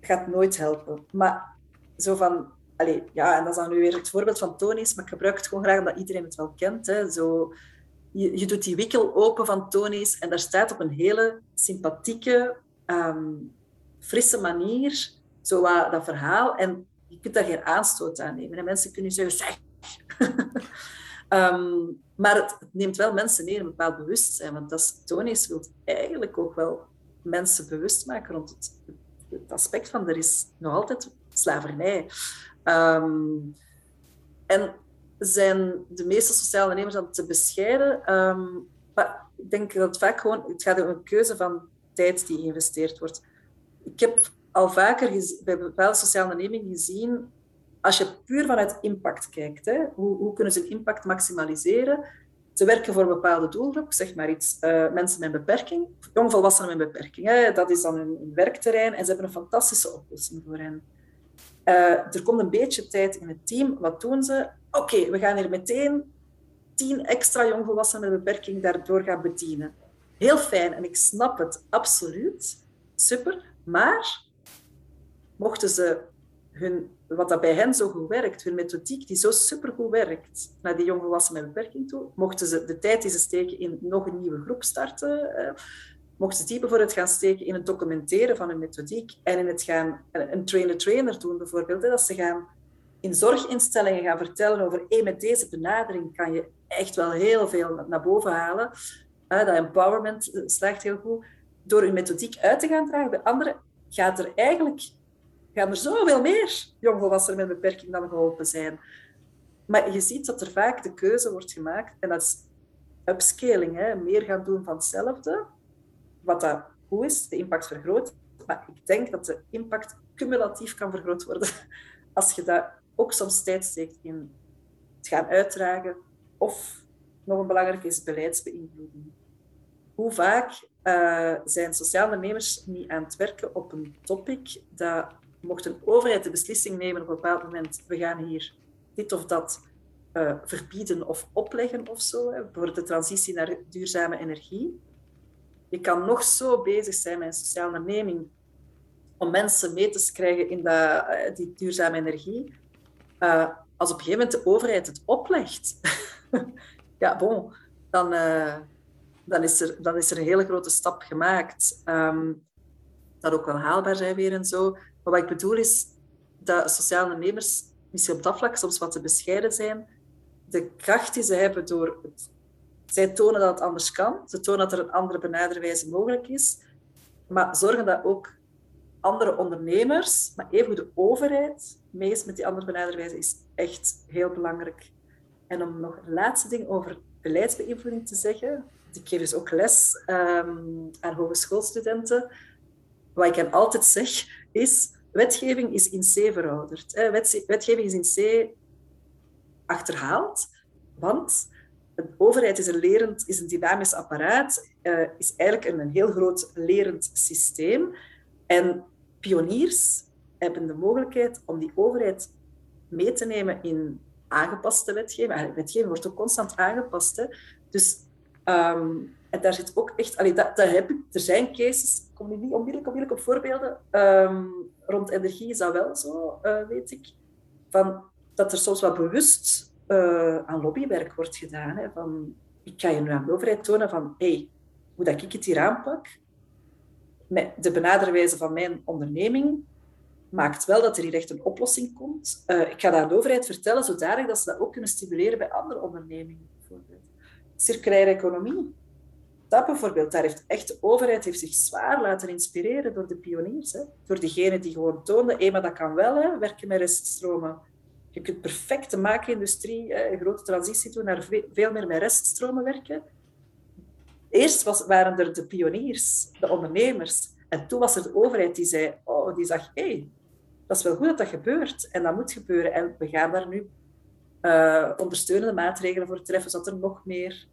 gaat nooit helpen. Maar zo van, allee, ja, en dat is dan nu weer het voorbeeld van Tony's, maar ik gebruik het gewoon graag omdat iedereen het wel kent. Hè. Zo, je, doet die wikkel open van Tony's en daar staat op een hele sympathieke, um, frisse manier zo wat, dat verhaal. En je kunt daar geen aanstoot aan nemen. En mensen kunnen zeggen, zeg. um, [laughs] Maar het, neemt wel mensen neer een bepaald bewustzijn. Want dat is, wil eigenlijk ook wel mensen bewust maken rond het, aspect van er is nog altijd slavernij. Um, en zijn de meeste sociale ondernemers dan te bescheiden? Um, maar ik denk dat het vaak gewoon... Het gaat om een keuze van tijd die geïnvesteerd wordt. Ik heb al vaker bij bepaalde sociale ondernemingen gezien als je puur vanuit impact kijkt, hè, hoe, hoe, kunnen ze impact maximaliseren? Ze werken voor een bepaalde doelgroep, zeg maar iets, uh, mensen met beperking, jongvolwassenen met beperking. Hè, dat is dan hun, werkterrein en ze hebben een fantastische oplossing voor hen. Uh, er komt een beetje tijd in het team. Wat doen ze? Oké, we gaan hier meteen tien extra jongvolwassenen met beperking daardoor gaan bedienen. Heel fijn en ik snap het absoluut. Super. Maar mochten ze hun, wat dat bij hen zo goed werkt, hun methodiek die zo supergoed werkt naar die jongvolwassenen met beperking toe, mochten ze de tijd die ze steken in nog een nieuwe groep starten, eh, mochten ze die bijvoorbeeld gaan steken in het documenteren van hun methodiek en in het gaan een trainer-trainer doen bijvoorbeeld, dat ze gaan in zorginstellingen gaan vertellen over hey, met deze benadering kan je echt wel heel veel naar boven halen. dat empowerment slaagt heel goed. Door hun methodiek uit te gaan dragen bij anderen, gaat er eigenlijk gaan er zoveel meer jongvolwassenen met beperking dan geholpen zijn. Maar je ziet dat er vaak de keuze wordt gemaakt, en dat is upscaling, hè, meer gaan doen van hetzelfde, wat dat goed is, de impact vergroot. Maar ik denk dat de impact cumulatief kan vergroot worden [laughs] als je daar ook soms tijd steekt in het gaan uitdragen of, nog een belangrijk is, beleidsbeïnvloeding. Hoe vaak uh, zijn sociale ondernemers niet aan het werken op een topic dat mocht een overheid de beslissing nemen op een bepaald moment, we gaan hier dit of dat uh, verbieden of opleggen of zo, hè, voor de transitie naar duurzame energie. Je kan nog zo bezig zijn met een sociale onderneming om mensen mee te krijgen in dat, uh, die duurzame energie. Uh, als op een gegeven moment de overheid het oplegt, [laughs] ja, bon, dan, dan, is er, dan is er een hele grote stap gemaakt. Um, dat ook wel haalbaar zijn weer en zo. Maar wat ik bedoel is dat sociale ondernemers misschien op dat vlak soms wat te bescheiden zijn. De kracht die ze hebben door... Zij tonen dat het anders kan. Ze tonen dat er een andere benaderwijze mogelijk is. Maar zorgen dat ook andere ondernemers, maar even de overheid, mee is met die andere benaderwijze, is echt heel belangrijk. En om nog een laatste ding over beleidsbeïnvloeding te zeggen. Ik geef dus ook les um, aan hogeschoolstudenten. Wat ik hen altijd zeg, is wetgeving is in C verouderd. Wetgeving is in C achterhaald, want de overheid is een, lerend, is een dynamisch apparaat, uh, is eigenlijk een, heel groot lerend systeem. En pioniers hebben de mogelijkheid om die overheid mee te nemen in aangepaste wetgeving. wetgeving wordt ook constant aangepast. Hè. Dus um, en daar zit ook echt... Dat, dat heb er zijn cases, ik kom nu niet onmiddellijk, op voorbeelden. Um, rond energie is dat wel zo, uh, weet ik. Van, dat er soms wat bewust uh, aan lobbywerk wordt gedaan. Hè, van, ik ga je nu aan de overheid tonen van... Hey, hoe dat ik het hier aanpak, de benaderwijze van mijn onderneming, maakt wel dat er hier echt een oplossing komt. Uh, ik ga dat aan de overheid vertellen, zodanig dat ze dat ook kunnen stimuleren bij andere ondernemingen. Bijvoorbeeld. Circulaire economie dat bijvoorbeeld, daar heeft echt de overheid heeft zich zwaar laten inspireren door de pioniers. Hè? Door diegenen die gewoon toonden, hé, maar dat kan wel, hè? werken met reststromen. Je kunt perfect de maakindustrie, een grote transitie doen naar veel meer met reststromen werken. Eerst was, waren er de pioniers, de ondernemers. En toen was er de overheid die zei, oh, die zag, hé, hey, dat is wel goed dat dat gebeurt. En dat moet gebeuren. En we gaan daar nu uh, ondersteunende maatregelen voor treffen, zodat er nog meer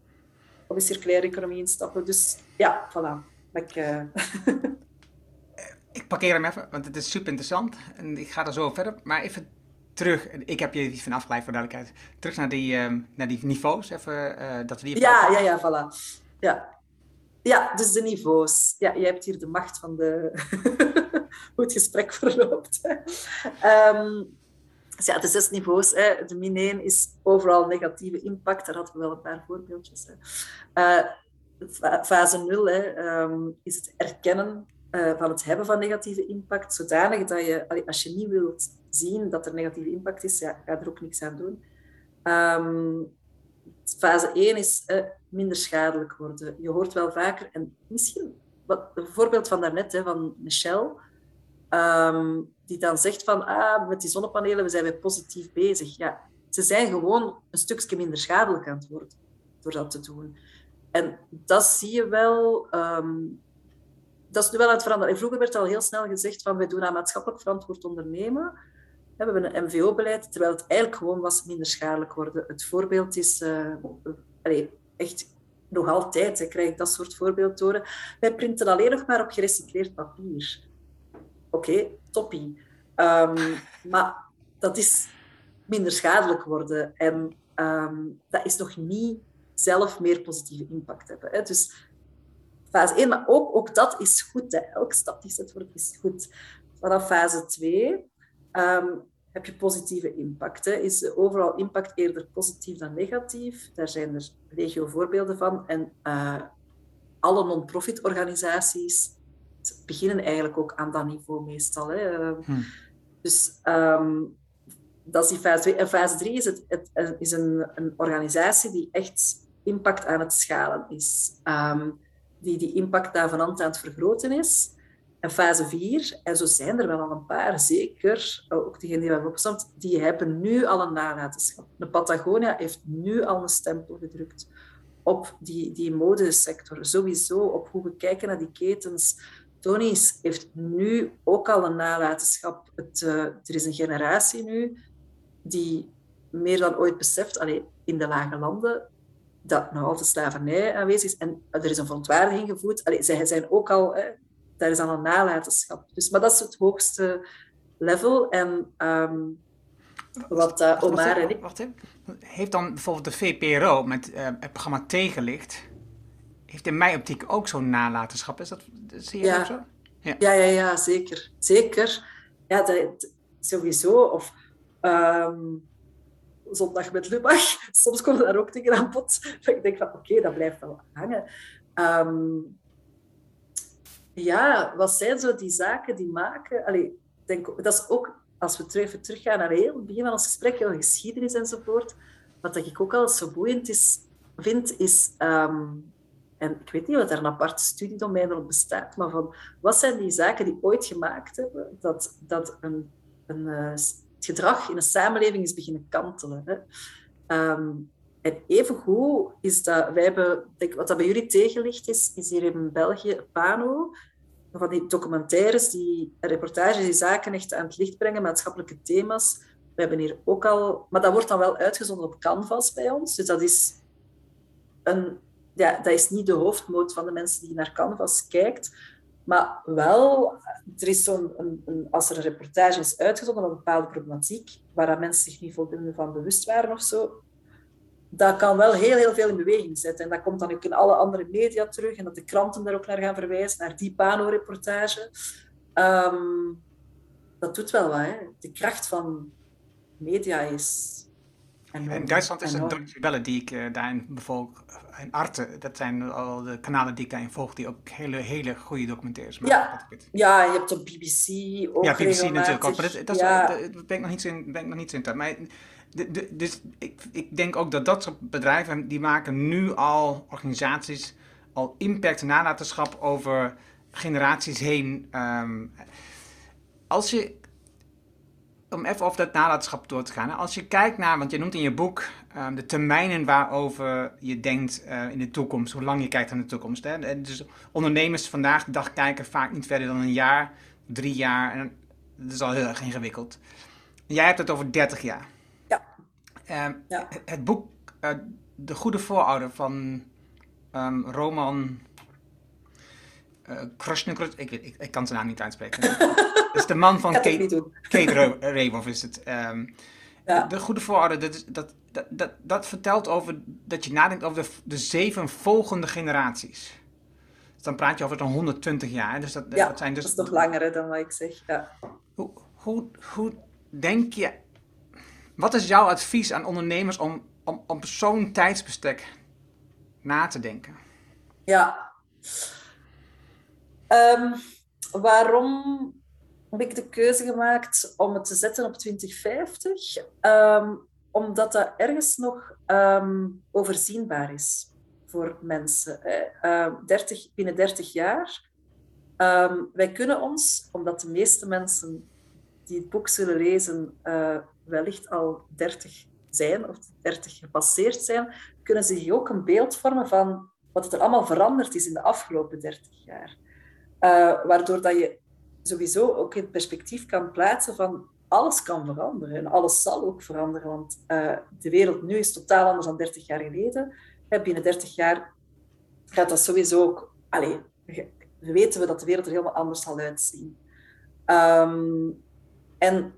op de circulaire economie instappen. Dus ja, voilà. Ik, uh... [laughs] ik parkeer hem even, want het is super interessant. En ik ga er zo verder. Maar even terug. Ik heb je van afgeleid voor duidelijkheid. Terug naar die, uh, naar die niveaus. Even, uh, dat we die ja, ja, ja, voilà. Ja. ja, dus de niveaus. Ja, je hebt hier de macht van de... [laughs] hoe het gesprek [laughs] verloopt. um, dus ja, de zes niveaus. Hè. De min 1 is overal negatieve impact. Daar hadden we wel een paar voorbeeldjes. Hè. Uh, fase 0 hè, ehm, is het erkennen uh, van het hebben van negatieve impact, zodanig dat je, als je niet wilt zien dat er negatieve impact is, ja, ga er ook niks aan doen. Um, fase 1 is uh, minder schadelijk worden. Je hoort wel vaker, en misschien wat, een voorbeeld van daarnet, hè, van Michelle, um, die dan zegt van, ah, met die zonnepanelen, we zijn weer positief bezig. Ja, ze zijn gewoon een stukje minder schadelijk aan het worden door dat te doen. En dat zie je wel... Um, dat is nu wel aan het veranderen. Vroeger werd al heel snel gezegd van, wij doen aan maatschappelijk verantwoord ondernemen. We hebben een MVO-beleid, terwijl het eigenlijk gewoon was minder schadelijk worden. Het voorbeeld is... Uh, allez, echt nog altijd hè, krijg ik dat soort voorbeeldtoren. Wij printen alleen nog maar op gerecycleerd papier oké, okay, toppie. Um, maar dat is minder schadelijk worden. En um, dat is nog niet zelf meer positieve impact hebben. Hè. Dus fase 1, maar ook, ook dat is goed. Hè. Elke stap die zet wordt is goed. Vanaf fase 2 ehm, heb je positieve impact. Hè. Is overal impact eerder positief dan negatief? Daar zijn er regio voorbeelden van. En uh, alle non-profit organisaties beginnen eigenlijk ook aan dat niveau meestal. Hè. Hm. Dus um, dat is die fase 2. En fase 3 is, het, het, is een, een organisatie die echt impact aan het schalen is. Um, die die impact daar aan het vergroten is. En fase 4, en zo zijn er wel al een paar, zeker, ook diegenen die we hebben opgestampt, die hebben nu al een nalatenschap. De Patagonia heeft nu al een stempel gedrukt op die, die modesector. Sowieso op hoe we kijken naar die ketens. Tony's heeft nu ook al een nalatenschap. Het, uh, er is een generatie nu die meer dan ooit beseft, alleen in de lage landen, dat nog altijd slavernij aanwezig is. En er is een verontwaardiging gevoed. Allee, zij zijn ook al, daar is al een nalatenschap. Dus, maar dat is het hoogste level. En um, wat uh, Omar en ik... Wacht Heeft dan bijvoorbeeld de VPRO met uh, het programma Tegenlicht... heeft in mijn optiek ook zo'n nalatenschap? Is dat, zie je ja. dat zo? Ja. ja, ja, ja, zeker. Zeker. Ja, dat, sowieso. Of... Um, zondag met Lubach. [laughs] Soms komen daar ook dingen aan bod. [laughs] ik denk van, oké, dat blijft wel hangen. Um, ja, wat zijn zo die zaken die maken... Allee, denk, dat is ook, als we even teruggaan naar heel het begin van ons gesprek, heel geschiedenis enzovoort, wat ik ook al zo boeiend is, vind, is... Um, en ik weet niet of er een aparte studiedomein op bestaat, maar van wat zijn die zaken die ooit gemaakt hebben dat, dat een, een, uh, het gedrag in een samenleving is beginnen kantelen. Hè. Um, en evengoed is dat, wij hebben, wat dat bij jullie tegenlicht is, is hier in België PANO, van die documentaires, die reportages, die zaken echt aan het licht brengen, maatschappelijke thema's. We hebben hier ook al, maar dat wordt dan wel uitgezonden op Canvas bij ons. Dus dat is, een, ja, dat is niet de hoofdmoot van de mensen die naar Canvas kijkt. Maar wel, er is zo'n, een, een, als er een reportage is uitgezonden van een bepaalde problematiek, waar mensen zich niet voldoende van bewust waren of zo, dat kan wel heel, heel veel in beweging zetten. En dat komt dan ook in alle andere media terug en dat de kranten daar ook naar gaan verwijzen, naar die Pano-reportage. Um, dat doet wel wat. Hè. De kracht van media is in Duitsland is het Deutsche Welle die ik uh, daarin bevolk. En Arte, dat zijn al de kanalen die ik daarin volg, die ook hele, hele goede documentaires maken. Ja, ja je hebt op BBC ook Ja, BBC natuurlijk ook. Maar dat, dat, ja. dat, ben ik nog niet in, ben ik nog niet in. Maar de, dus ik, denk ook dat dat soort bedrijven, die maken nu al organisaties, al impact nalatenschap over generaties heen. Um, als je om even over dat nalatenschap door te gaan. Als je kijkt naar, want je noemt in je boek um, de termijnen waarover je denkt uh, in de toekomst, hoe lang je kijkt naar de toekomst. Hè? Dus ondernemers vandaag de dag kijken vaak niet verder dan een jaar, drie jaar. En dat is al heel erg ingewikkeld. jij hebt het over 30 jaar. Uh, ja. Het, boek uh, De Goede Voorouder van um, Roman uh, ik, ik, ik, kan zijn naam niet uitspreken. [laughs] dat is de man van Kate, Kate Rawoff is het. Um, ja. De goede voororde, dat, dat, dat, dat, dat vertelt over dat je nadenkt over de, de zeven volgende generaties. Dus dan praat je over dan 120 jaar. Dus dat, ja, dat zijn dus, dat is nog langer dan wat ik zeg. Ja. Hoe, hoe, hoe denk je... Wat is jouw advies aan ondernemers om, om, om zo'n tijdsbestek na te denken? Ja... Um, waarom heb ik de keuze gemaakt om het te zetten op 2050? Um, ehm, omdat dat ergens nog um, overzienbaar is voor mensen. Hè. 30, binnen 30 jaar. wij kunnen ons, omdat de meeste mensen die het boek zullen lezen uh, wellicht al 30 zijn of 30 gepasseerd zijn, kunnen ze zich ook een beeld vormen van wat er allemaal veranderd is in de afgelopen 30 jaar. Uh, waardoor dat je sowieso ook in perspectief kan plaatsen van alles kan veranderen en alles zal ook veranderen, want uh, de wereld nu is totaal anders dan 30 jaar geleden. Binnen 30 jaar gaat dat sowieso ook... Allez, weten we dat de wereld er helemaal anders zal uitzien. Um, en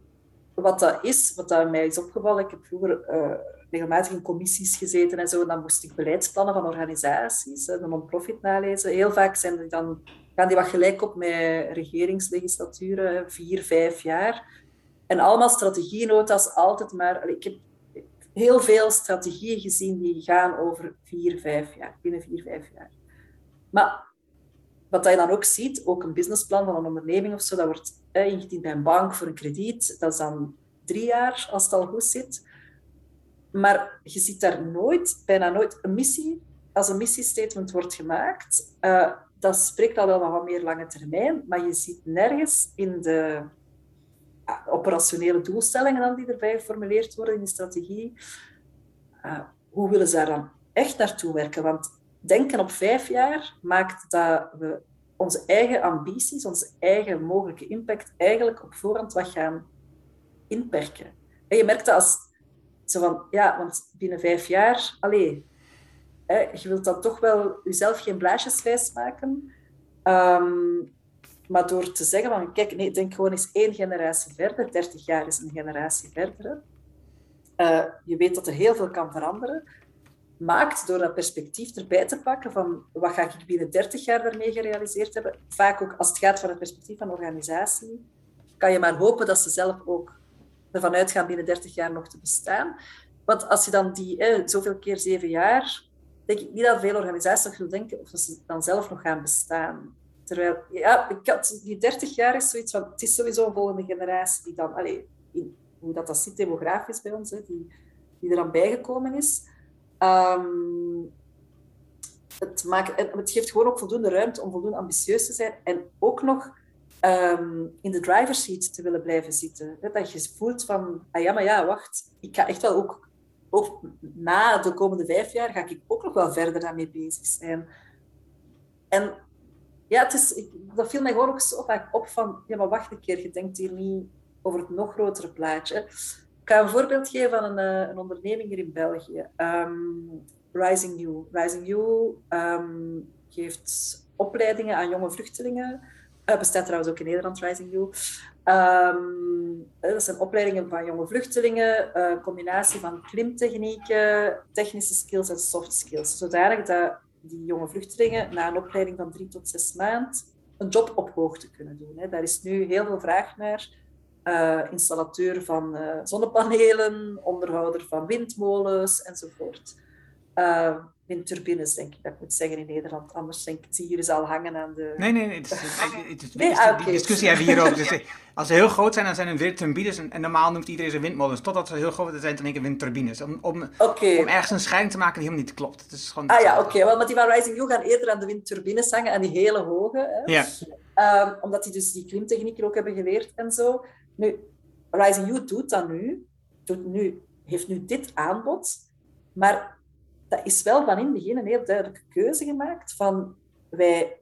wat dat is, wat dat mij is opgevallen, ik heb vroeger uh, regelmatig in commissies gezeten en zo. Dan moest ik beleidsplannen van organisaties, de non-profit nalezen. Heel vaak zijn die dan, gaan die wat gelijk op met regeringslegislaturen, vier, vijf jaar. En allemaal strategienota's, altijd maar... Ik heb heel veel strategieën gezien die gaan over vier, vijf jaar, binnen vier, vijf jaar. Maar wat je dan ook ziet, ook een businessplan van een onderneming of zo, dat wordt ingediend bij een bank voor een krediet. Dat is dan drie jaar, als het al goed zit. Maar je ziet daar nooit, bijna nooit, een missie. Als een missiestatement wordt gemaakt, uh, dat spreekt al wel wat meer lange termijn, maar je ziet nergens in de operationele doelstellingen dan die erbij geformuleerd worden in de strategie, uh, hoe willen ze daar dan echt naartoe werken? Want denken op vijf jaar maakt dat we onze eigen ambities, onze eigen mogelijke impact eigenlijk op voorhand wat gaan inperken. En je merkt dat als zo van, ja, want binnen vijf jaar, allee, hè, je wilt dan toch wel jezelf geen blaasjes wijs maken. Um, maar door te zeggen van, kijk, nee, denk gewoon eens één generatie verder. 30 jaar is een generatie verder. Uh, je weet dat er heel veel kan veranderen. Maakt door dat perspectief erbij te pakken van wat ga ik binnen 30 jaar daarmee gerealiseerd hebben. Vaak ook als het gaat van het perspectief van organisatie, kan je maar hopen dat ze zelf ook ervan uitgaan binnen 30 jaar nog te bestaan. Want als je dan die zoveel keer zeven jaar, denk ik niet dat veel organisaties nog denken of ze dan zelf nog gaan bestaan. Terwijl, ja, ik had, die 30 jaar is zoiets van, het is sowieso een volgende generatie die dan, allez, hoe dat, dat zit demografisch bij ons, hè, die, die er dan bijgekomen is. Um, het, maakt, het geeft gewoon ook voldoende ruimte om voldoende ambitieus te zijn en ook nog um, in de driver's seat te willen blijven zitten. Dat je voelt van, ah ja, maar ja, wacht, ik ga echt wel ook, ook na de komende vijf jaar ga ik ook nog wel verder daarmee bezig zijn. En ja, het is, dat viel mij gewoon ook zo vaak op van, ja, maar wacht een keer, je denkt hier niet over het nog grotere plaatje. Ik ga een voorbeeld geven van een, eh, een onderneming hier in België. Um, Rising You. Rising You um, geeft opleidingen aan jonge vluchtelingen. Uh, bestaat trouwens ook in Nederland, Rising You. Um, dat zijn opleidingen van jonge vluchtelingen, een combinatie van klimtechnieken, technische skills en soft skills. Zodanig dat die jonge vluchtelingen na een opleiding van drie tot zes maanden een job op hoogte kunnen doen. Hè. Daar is nu heel veel vraag naar. Uh, installateur van uh, zonnepanelen, onderhouder van windmolens enzovoort. Uh, windturbines, denk ik dat ik moet zeggen in Nederland. Anders denk ik, je ze al hangen aan de... Nee, nee, nee. Het is, het is, [laughs] nee Die discussie hebben we hierover. Dus, [laughs] als ze heel groot zijn, dan zijn het windturbines. En, en, normaal noemt iedereen ze windmolens. Totdat ze heel groot zijn, het in één keer windturbines. Om, om, okay. om ergens een scheiding te maken die helemaal niet klopt. Het is gewoon ah ja, oké. Okay. Want die van Rising You gaan eerder aan de windturbines hangen, aan die hele hoge. Hè? Ja. Um, omdat die dus die klimtechnieken ook hebben geleerd en zo. Nu, Rising You doet dat nu. Doet nu heeft nu dit aanbod. Maar dat is wel van in het begin een heel duidelijke keuze gemaakt van wij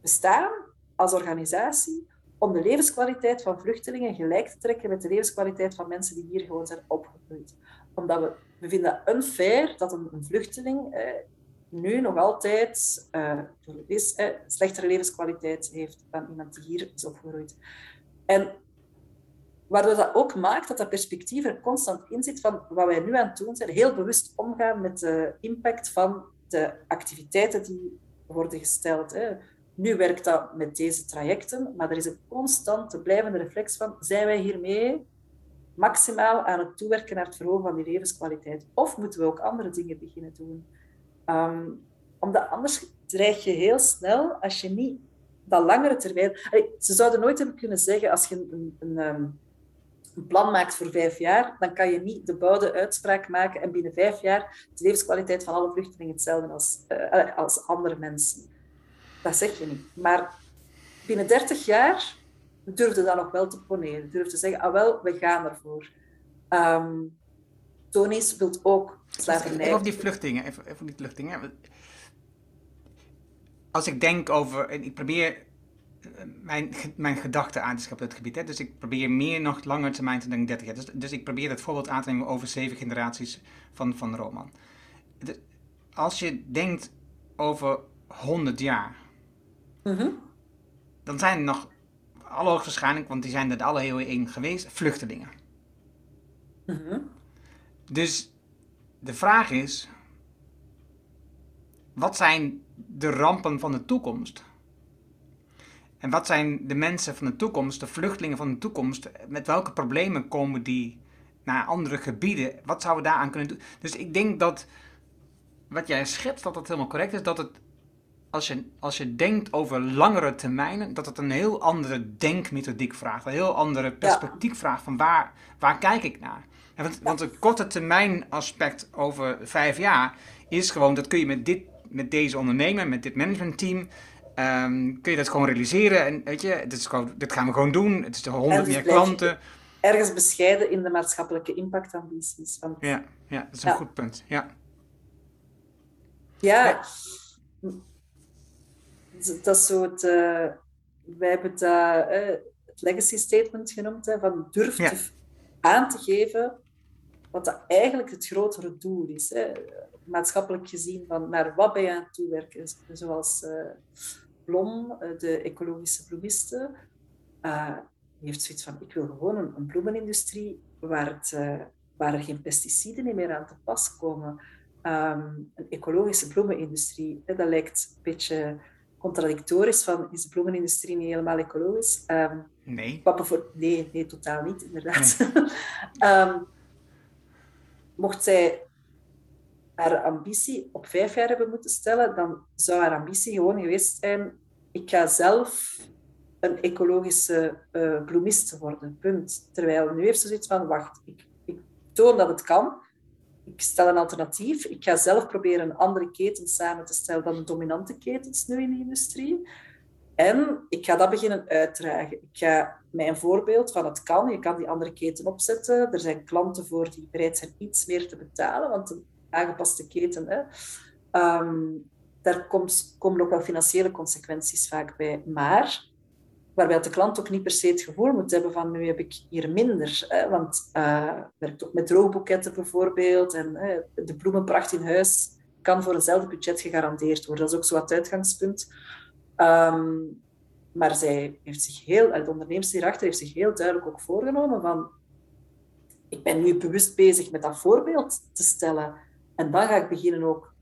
bestaan als organisatie om de levenskwaliteit van vluchtelingen gelijk te trekken met de levenskwaliteit van mensen die hier gewoon zijn opgegroeid. Omdat we, we vinden het unfair dat een, vluchteling eh, nu nog altijd eh, is, eh, slechtere levenskwaliteit heeft dan iemand die hier is opgegroeid. En Waardoor dat ook maakt dat dat perspectief er constant in zit van wat wij nu aan het doen zijn. Heel bewust omgaan met de impact van de activiteiten die worden gesteld. Hè. Nu werkt dat met deze trajecten, maar er is een constante blijvende reflex van zijn wij hiermee maximaal aan het toewerken naar het verhogen van die levenskwaliteit? Of moeten we ook andere dingen beginnen doen? Um, omdat anders dreig je heel snel, als je niet dat langere termijn... ze zouden nooit hebben kunnen zeggen, als je een, een, een ehm, een plan maakt voor vijf jaar, dan kan je niet de bouwde uitspraak maken en binnen vijf jaar de levenskwaliteit van alle vluchtelingen hetzelfde als, uh, als andere mensen. Dat zeg je niet. Maar binnen 30 jaar durfde dat nog wel te poneren. Durfde te zeggen, ah wel, we gaan ervoor. Um, Tony's wil ook slavernij. Even over die vluchtelingen. Even, even die vluchtelingen. Als ik denk over... En ik probeer mijn, mijn gedachten aan te scheppen op het gebied. Hè? Dus ik probeer meer nog langer termijn te denken 30 jaar. Dus, dus ik probeer het voorbeeld aan te nemen over zeven generaties van, van Roman. als je denkt over 100 jaar, mhm. dan zijn er nog waarschijnlijk, want die zijn er alle eeuwen in geweest, vluchtelingen. Mhm. Dus de vraag is: wat zijn de rampen van de toekomst? En wat zijn de mensen van de toekomst, de vluchtelingen van de toekomst? Met welke problemen komen die naar andere gebieden? Wat zouden we daaraan kunnen doen? Dus ik denk dat wat jij schetst, dat dat helemaal correct is. Dat het, als je, als je denkt over langere termijnen, dat het een heel andere denkmethodiek vraagt. Een heel andere perspectief vraagt van waar, waar kijk ik naar? want, want het korte termijn aspect over vijf jaar is gewoon, dat kun je met, dit, met deze ondernemer, met dit managementteam, um, kun je dat gewoon realiseren. En weet je, dit, is gewoon, dit gaan we gewoon doen. Het is de honderd meer klanten. Ergens bescheiden in de maatschappelijke impactambities. Want... Ja, ja, dat is een goed punt. Ja. Ja, dat is zo het... Uh, wij hebben het, uh, het legacy statement genoemd, hè, van durf te aan te geven wat dat eigenlijk het grotere doel is. Hè. Maatschappelijk gezien, van naar wat ben je aan het toewerken? Zoals uh, Blom, de ecologische bloemiste, uh, heeft zoiets van, ik wil gewoon een, een bloemenindustrie waar, het, waar er geen pesticiden meer aan te pas komen. Um, een ecologische bloemenindustrie, hè, dat lijkt een beetje contradictorisch van, is de bloemenindustrie niet helemaal ecologisch? Um, nee. Voor, nee. Nee, totaal niet, inderdaad. um, [laughs] mocht zij haar ambitie op vijf jaar hebben moeten stellen, dan zou haar ambitie gewoon geweest zijn, ik ga zelf een ecologische uh, bloemist worden, punt. Terwijl nu heeft zoiets van, wacht, ik, ik toon dat het kan, ik stel een alternatief. Ik ga zelf proberen een andere keten samen te stellen dan de dominante ketens nu in de industrie. En ik ga dat beginnen uitdragen. Ik ga mijn voorbeeld van het kan, je kan die andere keten opzetten. Er zijn klanten voor die bereid zijn iets meer te betalen, want aangepaste keten, hè, um, daar komt, komen ook wel financiële consequenties vaak bij. Maar waarbij de klant ook niet per se het gevoel moet hebben van nu heb ik hier minder. Hè, want uh, werkt ook met droogboeketten bijvoorbeeld en de bloemenpracht in huis kan voor eenzelfde budget gegarandeerd worden. Dat is ook zo wat uitgangspunt. Ehm, maar zij heeft zich heel, de ondernemer hierachter heeft zich heel duidelijk ook voorgenomen van ik ben nu bewust bezig met dat voorbeeld te stellen. En dan ga ik beginnen ook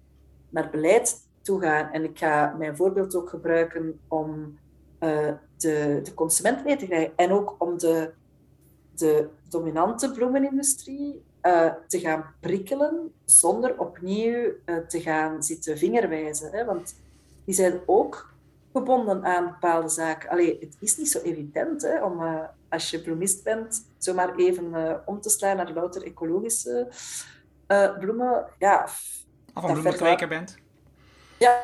naar beleid toe gaan. En ik ga mijn voorbeeld ook gebruiken om uh, de, de consument mee te krijgen. En ook om de, de dominante bloemenindustrie uh, te gaan prikkelen zonder opnieuw uh, te gaan zitten vingerwijzen. Hè? Want die zijn ook gebonden aan bepaalde zaken. Allee, het is niet zo evident hè, om als je bloemist bent, zomaar even om te slaan naar louter ecologische bloemen. Ja, of een bloemenkweker bent. Ja,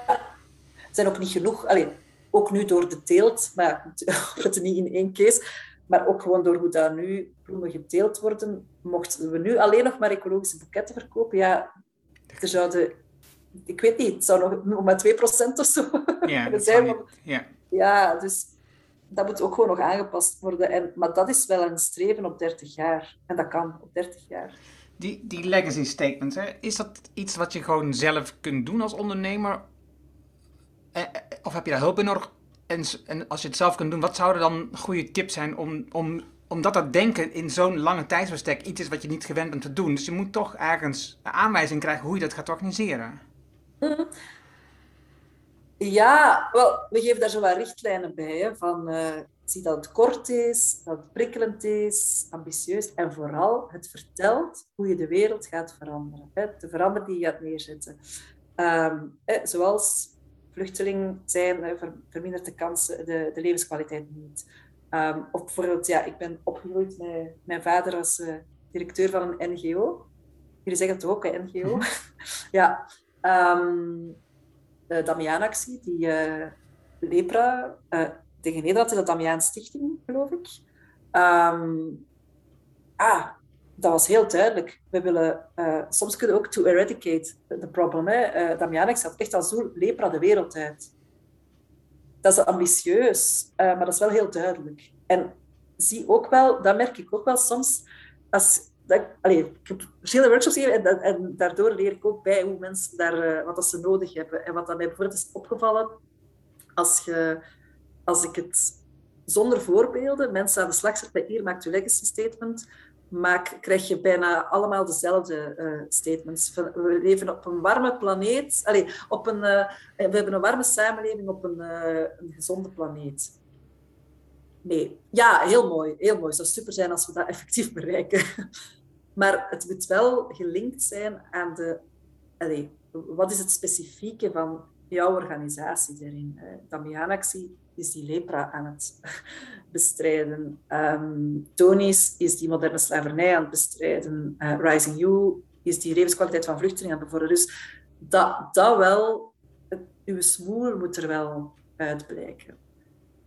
zijn ook niet genoeg. Allee, ook nu door de teelt, maar [laughs] het niet in één case, maar ook gewoon door hoe daar nu bloemen geteeld worden. Mochten we nu alleen nog maar ecologische boeketten verkopen, ja, er zouden... Ik weet niet, het zou nog maar 2% of zo [laughs] ja, zijn. ja. ja, dus dat moet ook gewoon nog aangepast worden. En, maar dat is wel een streven op 30 jaar. En dat kan op 30 jaar. Die, die legacy statements, hè, is dat iets wat je gewoon zelf kunt doen als ondernemer? Eh, eh, of heb je daar hulp in nodig? En, als je het zelf kunt doen, wat zouden dan goede tips zijn om, om, omdat dat denken in zo'n lange tijdsbestek iets is wat je niet gewend bent te doen. Dus je moet toch ergens aanwijzing krijgen hoe je dat gaat organiseren. Mhm. Ja, we geven daar zo wat richtlijnen bij. Hè, van, uh, zie dat het kort is, dat het prikkelend is, ambitieus en vooral het vertelt hoe je de wereld gaat veranderen. Hè, de verandering die je gaat neerzetten. Um, hè, zoals vluchteling zijn, vermindert de kansen, de, de levenskwaliteit niet. Um, of bijvoorbeeld, ja, ik ben opgegroeid met mijn vader als uh, directeur van een NGO. Jullie zeggen het ook, een NGO. Mhm. [laughs] ja. Um, de Damiaanactie, die uh, Lepra, uh, tegen Nederland is dat Damiaan Stichting, geloof ik. Um, ah, dat was heel duidelijk. We willen, uh, soms kunnen ook to eradicate the problem. Hè. Uh, Damianix had echt als doel lepra de wereld uit. Dat is ambitieus, uh, maar dat is wel heel duidelijk. En zie ook wel, dat merk ik ook wel soms, als, dat, allez, ik heb verschillende workshops hier en, en, daardoor leer ik ook bij hoe mensen daar, wat dat ze nodig hebben. En wat dat mij bijvoorbeeld is opgevallen, als, je, als ik het zonder voorbeelden mensen aan de slag zet bij hier maakt je legacy statement, maak, krijg je bijna allemaal dezelfde uh, statements. We leven op een warme planeet. Allee, op een, uh, we hebben een warme samenleving op een, een gezonde planeet. Nee, ja, heel mooi. Heel mooi. Het zou super zijn als we dat effectief [laughs] bereiken. Maar het moet wel gelinkt zijn aan de... Allee, wat is het specifieke van jouw organisatie daarin? Damianactie is die lepra aan het [laughs] bestrijden. Um, is die moderne slavernij aan het bestrijden. Uh, Rising You is die levenskwaliteit van vluchtelingen aan het bevorderen. Dus dat, dat wel, uw smoel moet er wel uitblijken.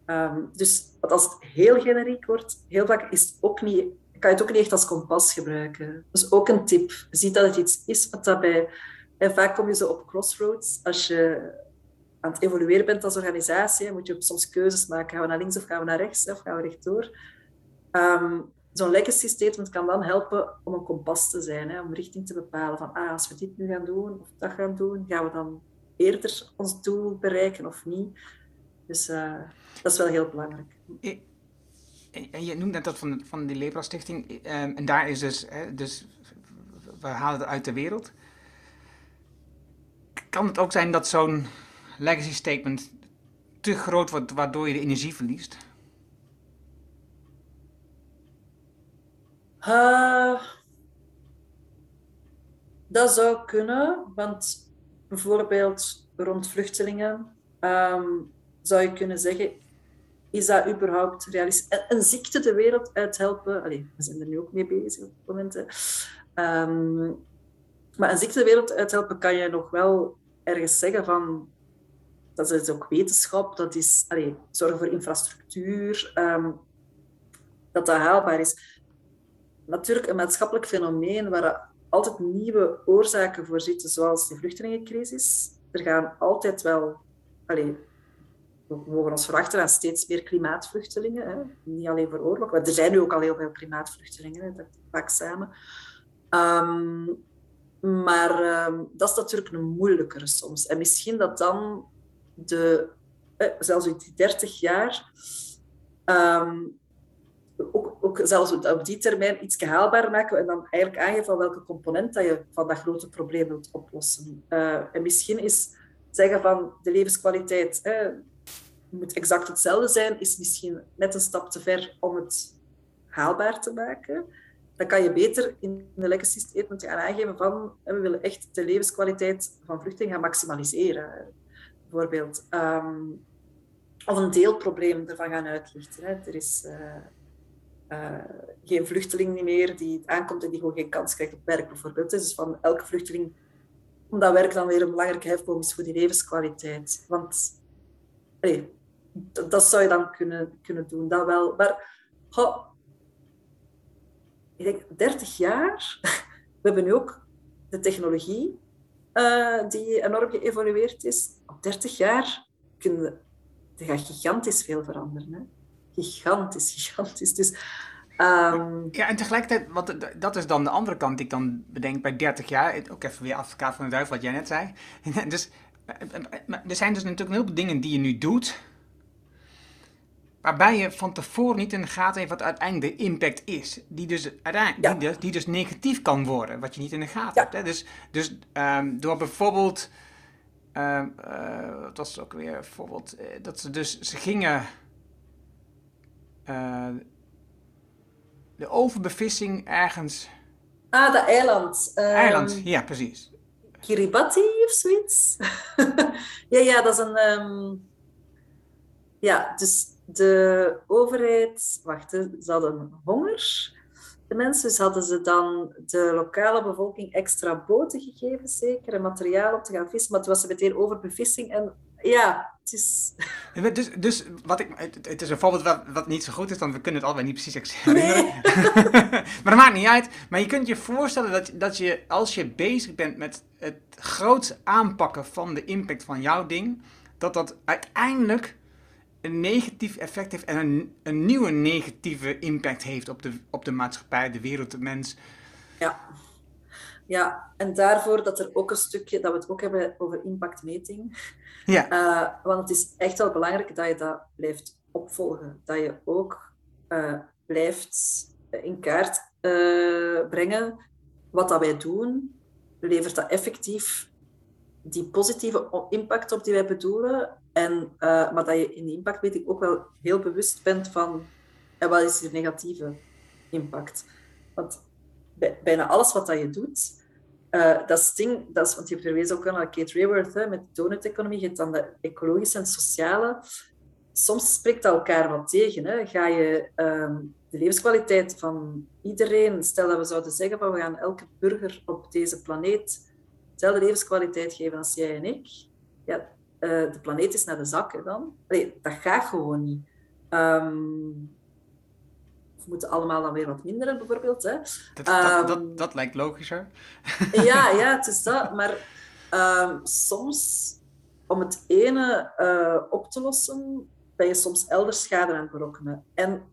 Um, dus als het heel generiek wordt, heel vaak is ook niet, kan je het ook niet echt als kompas gebruiken. Dat is ook een tip. Ziet dat het iets is wat daarbij... En vaak kom je zo op crossroads als je aan het evolueren bent als organisatie, moet je soms keuzes maken. Gaan we naar links of gaan we naar rechts? Of gaan we rechtdoor? Um, Zo'n legacy statement kan dan helpen om een kompas te zijn, hè, om richting te bepalen van ah, als we dit nu gaan doen of dat gaan doen, gaan we dan eerder ons doel bereiken of niet. Dus uh, dat is wel heel belangrijk. En je noemt net dat van, van die Lepra Stichting, um, en daar is dus, hè, dus, we halen het uit de wereld. Kan het ook zijn dat zo'n legacy statement te groot wordt, waardoor je de energie verliest? Uh, dat zou kunnen, want bijvoorbeeld rond vluchtelingen um, zou je kunnen zeggen, is dat überhaupt realistisch? Een ziekte de wereld uithelpen, Allee, we zijn er nu ook mee bezig op het moment. Um, maar een ziekte de wereld uithelpen kan je nog wel ergens zeggen van dat is ook wetenschap, dat is allee, zorgen voor infrastructuur, um, dat dat haalbaar is. Natuurlijk een maatschappelijk fenomeen waar altijd nieuwe oorzaken voor zitten, zoals de vluchtelingencrisis. Er gaan altijd wel, allee, we mogen ons verwachten aan steeds meer klimaatvluchtelingen. Hè? Niet alleen voor oorlog, maar er zijn nu ook al heel veel klimaatvluchtelingen, dat vaak samen. Um, maar um, dat is natuurlijk een moeilijkere soms. En misschien dat dan de, eh, zelfs die 30 jaar, um, ook, ook zelfs op die termijn iets haalbaar maken en dan eigenlijk aangeven welke component dat je van dat grote probleem wilt oplossen. Uh, en misschien is zeggen van de levenskwaliteit eh, moet exact hetzelfde zijn, is misschien net een stap te ver om het haalbaar te maken. Dan kan je beter in de legacy statement gaan aangeven van we willen echt de levenskwaliteit van vluchtelingen gaan maximaliseren bijvoorbeeld. Um, of een deelprobleem ervan gaan uitlichten. Hè. Er is uh, uh, geen vluchteling meer die aankomt en die gewoon geen kans krijgt op werk, bijvoorbeeld. Dus van elke vluchteling, omdat werk dan weer een belangrijke hefboom is voor die levenskwaliteit. Want dat zou je dan kunnen, kunnen doen, dat wel. Maar ik denk 30 jaar, [laughs] we hebben nu ook de technologie uh, die enorm geëvolueerd is. Op 30 jaar kunnen er gaat gigantisch veel veranderen. Hè? Gigantisch, gigantisch. Dus, um... Ja, en tegelijkertijd, wat, dat is dan de andere kant die ik dan bedenk bij 30 jaar. Ook even weer advocaat van de duivel, wat jij net zei. [laughs] dus, er zijn dus natuurlijk heel veel dingen die je nu doet Waarbij je van tevoren niet in de gaten heeft wat uiteindelijk de impact is. Die dus, uiteindelijk, die, dus, die dus negatief kan worden, wat je niet in de gaten hebt. Hè? Dus, dus um, door bijvoorbeeld, uh, uh, wat was het ook weer, bijvoorbeeld, uh, dat ze dus, ze gingen eh, de overbevissing ergens... Ah, de eiland. Um, eiland, ja, precies. Kiribati of zoiets? [laughs] ja, ja, dat is een... Um, ja, dus de overheid, wacht, ze hadden honger. De mensen, dus hadden ze dan de lokale bevolking extra boten gegeven, zeker, en materiaal om te gaan vissen. Maar toen was ze meteen overbevissing. En ja, het is... Dus, dus wat ik, het, is een voorbeeld wat, wat, niet zo goed is, want we kunnen het allebei niet precies herinneren. Nee. [laughs] maar dat maakt niet uit. Maar je kunt je voorstellen dat, dat je, als je bezig bent met het grootste aanpakken van de impact van jouw ding, dat dat uiteindelijk een negatief effect heeft en een, een nieuwe negatieve impact heeft op de, op de maatschappij, de wereld, de mens. Ja. ja, en daarvoor dat er ook een stukje, dat we het ook hebben over impactmeting. Ja. Uh, want het is echt wel belangrijk dat je dat blijft opvolgen. Dat je ook uh, blijft in kaart brengen. Wat dat wij doen, levert dat effectief die positieve impact op die wij bedoelen. En, maar dat je in die impact, weet ik, ook wel heel bewust bent van en wat is de negatieve impact. Want bijna alles wat dat je doet, uh, dat sting, dat is, want je verwees ook aan Kate Raworth hè, met de donut-economie, je hebt dan de ecologische en sociale. Soms spreekt dat elkaar wat tegen. Hè. Ga je um, de levenskwaliteit van iedereen, stel dat we zouden zeggen van we gaan elke burger op deze planeet dezelfde levenskwaliteit geven als jij en ik, ja, uh, de planeet is naar de zakken dan. Dat gaat gewoon niet. Um, we moeten allemaal dan weer wat minderen, bijvoorbeeld. Hè. Dat, dat, dat, ehm, dat, lijkt logischer. [laughs] Ja, ja, [laughs] het is dat. Maar um, soms, om het ene uh, op te lossen, ben je soms elders schade aan het berokkenen. En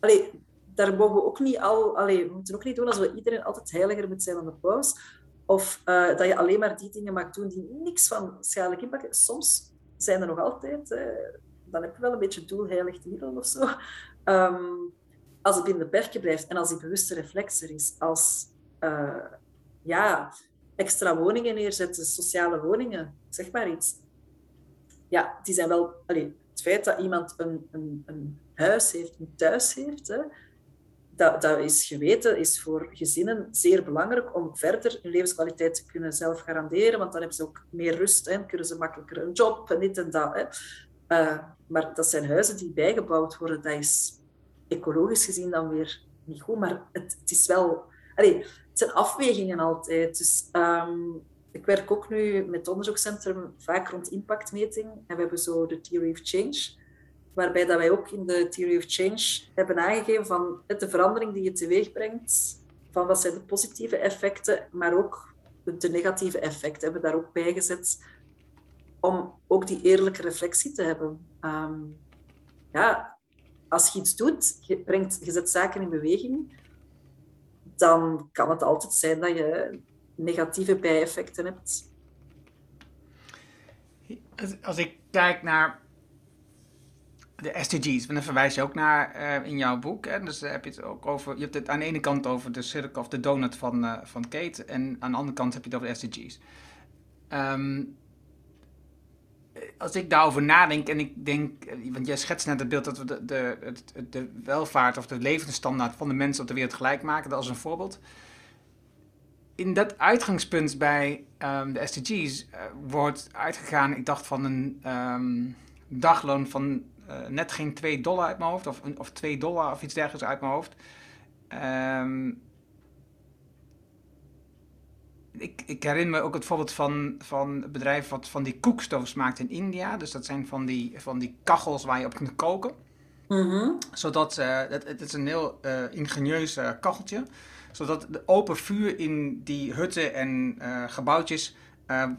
allee, daar mogen we ook niet al... Allee, we moeten ook niet doen alsof iedereen altijd heiliger moet zijn dan de paus. Of uh, dat je alleen maar die dingen mag doen die niks van schadelijk impact. Soms zijn er nog altijd... Dan heb je wel een beetje doelheilig middel of zo. Um, als het binnen de perken blijft en als die bewuste reflex er is, als uh, ja, extra woningen neerzetten, sociale woningen, zeg maar iets. Ja, die zijn wel... Allee, het feit dat iemand een, een, een huis heeft, een thuis heeft, hè, dat, dat is geweten, is voor gezinnen zeer belangrijk om verder hun levenskwaliteit te kunnen zelf garanderen, want dan hebben ze ook meer rust en kunnen ze makkelijker een job en dit en dat. Hè. Uh, maar dat zijn huizen die bijgebouwd worden. Dat is ecologisch gezien dan weer niet goed, maar het, het is wel... Allee, het zijn afwegingen altijd. Dus um, ik werk ook nu met het onderzoekscentrum vaak rond impactmeting. En we hebben zo de Theory of Change, waarbij dat wij ook in de Theory of Change hebben aangegeven van de verandering die je teweeg brengt, van wat zijn de positieve effecten, maar ook de negatieve effecten hebben we daar ook bij gezet om ook die eerlijke reflectie te hebben. Um, ja, als je iets doet, je, brengt, je zet zaken in beweging, dan kan het altijd zijn dat je negatieve bijeffecten hebt. Als ik kijk naar de SDG's, dan verwijs je ook naar uh, in jouw boek. Hè? Dus heb je het ook over. Je hebt het aan de ene kant over de cirkel of de donut van, uh, van Kate, en aan de andere kant heb je het over de SDG's. Um, als ik daarover nadenk en ik denk, want jij schetst net het beeld dat we de, de, de, welvaart of de levensstandaard van de mensen op de wereld gelijk maken, dat als een voorbeeld. In dat uitgangspunt bij um, de SDG's wordt uitgegaan, ik dacht van een um, dagloon van uh, net geen 2 dollar uit mijn hoofd, of, of 2 dollar of iets dergelijks uit mijn hoofd. Um, ik, ik, herinner me ook het voorbeeld van, van het bedrijf wat van die koekstoves maakt in India. Dus dat zijn van die, van die kachels waar je op kunt koken. Mm Zodat, uh, het, het, is een heel uh, ingenieus uh, kacheltje. Zodat de open vuur in die hutten en gebouwtjes eh,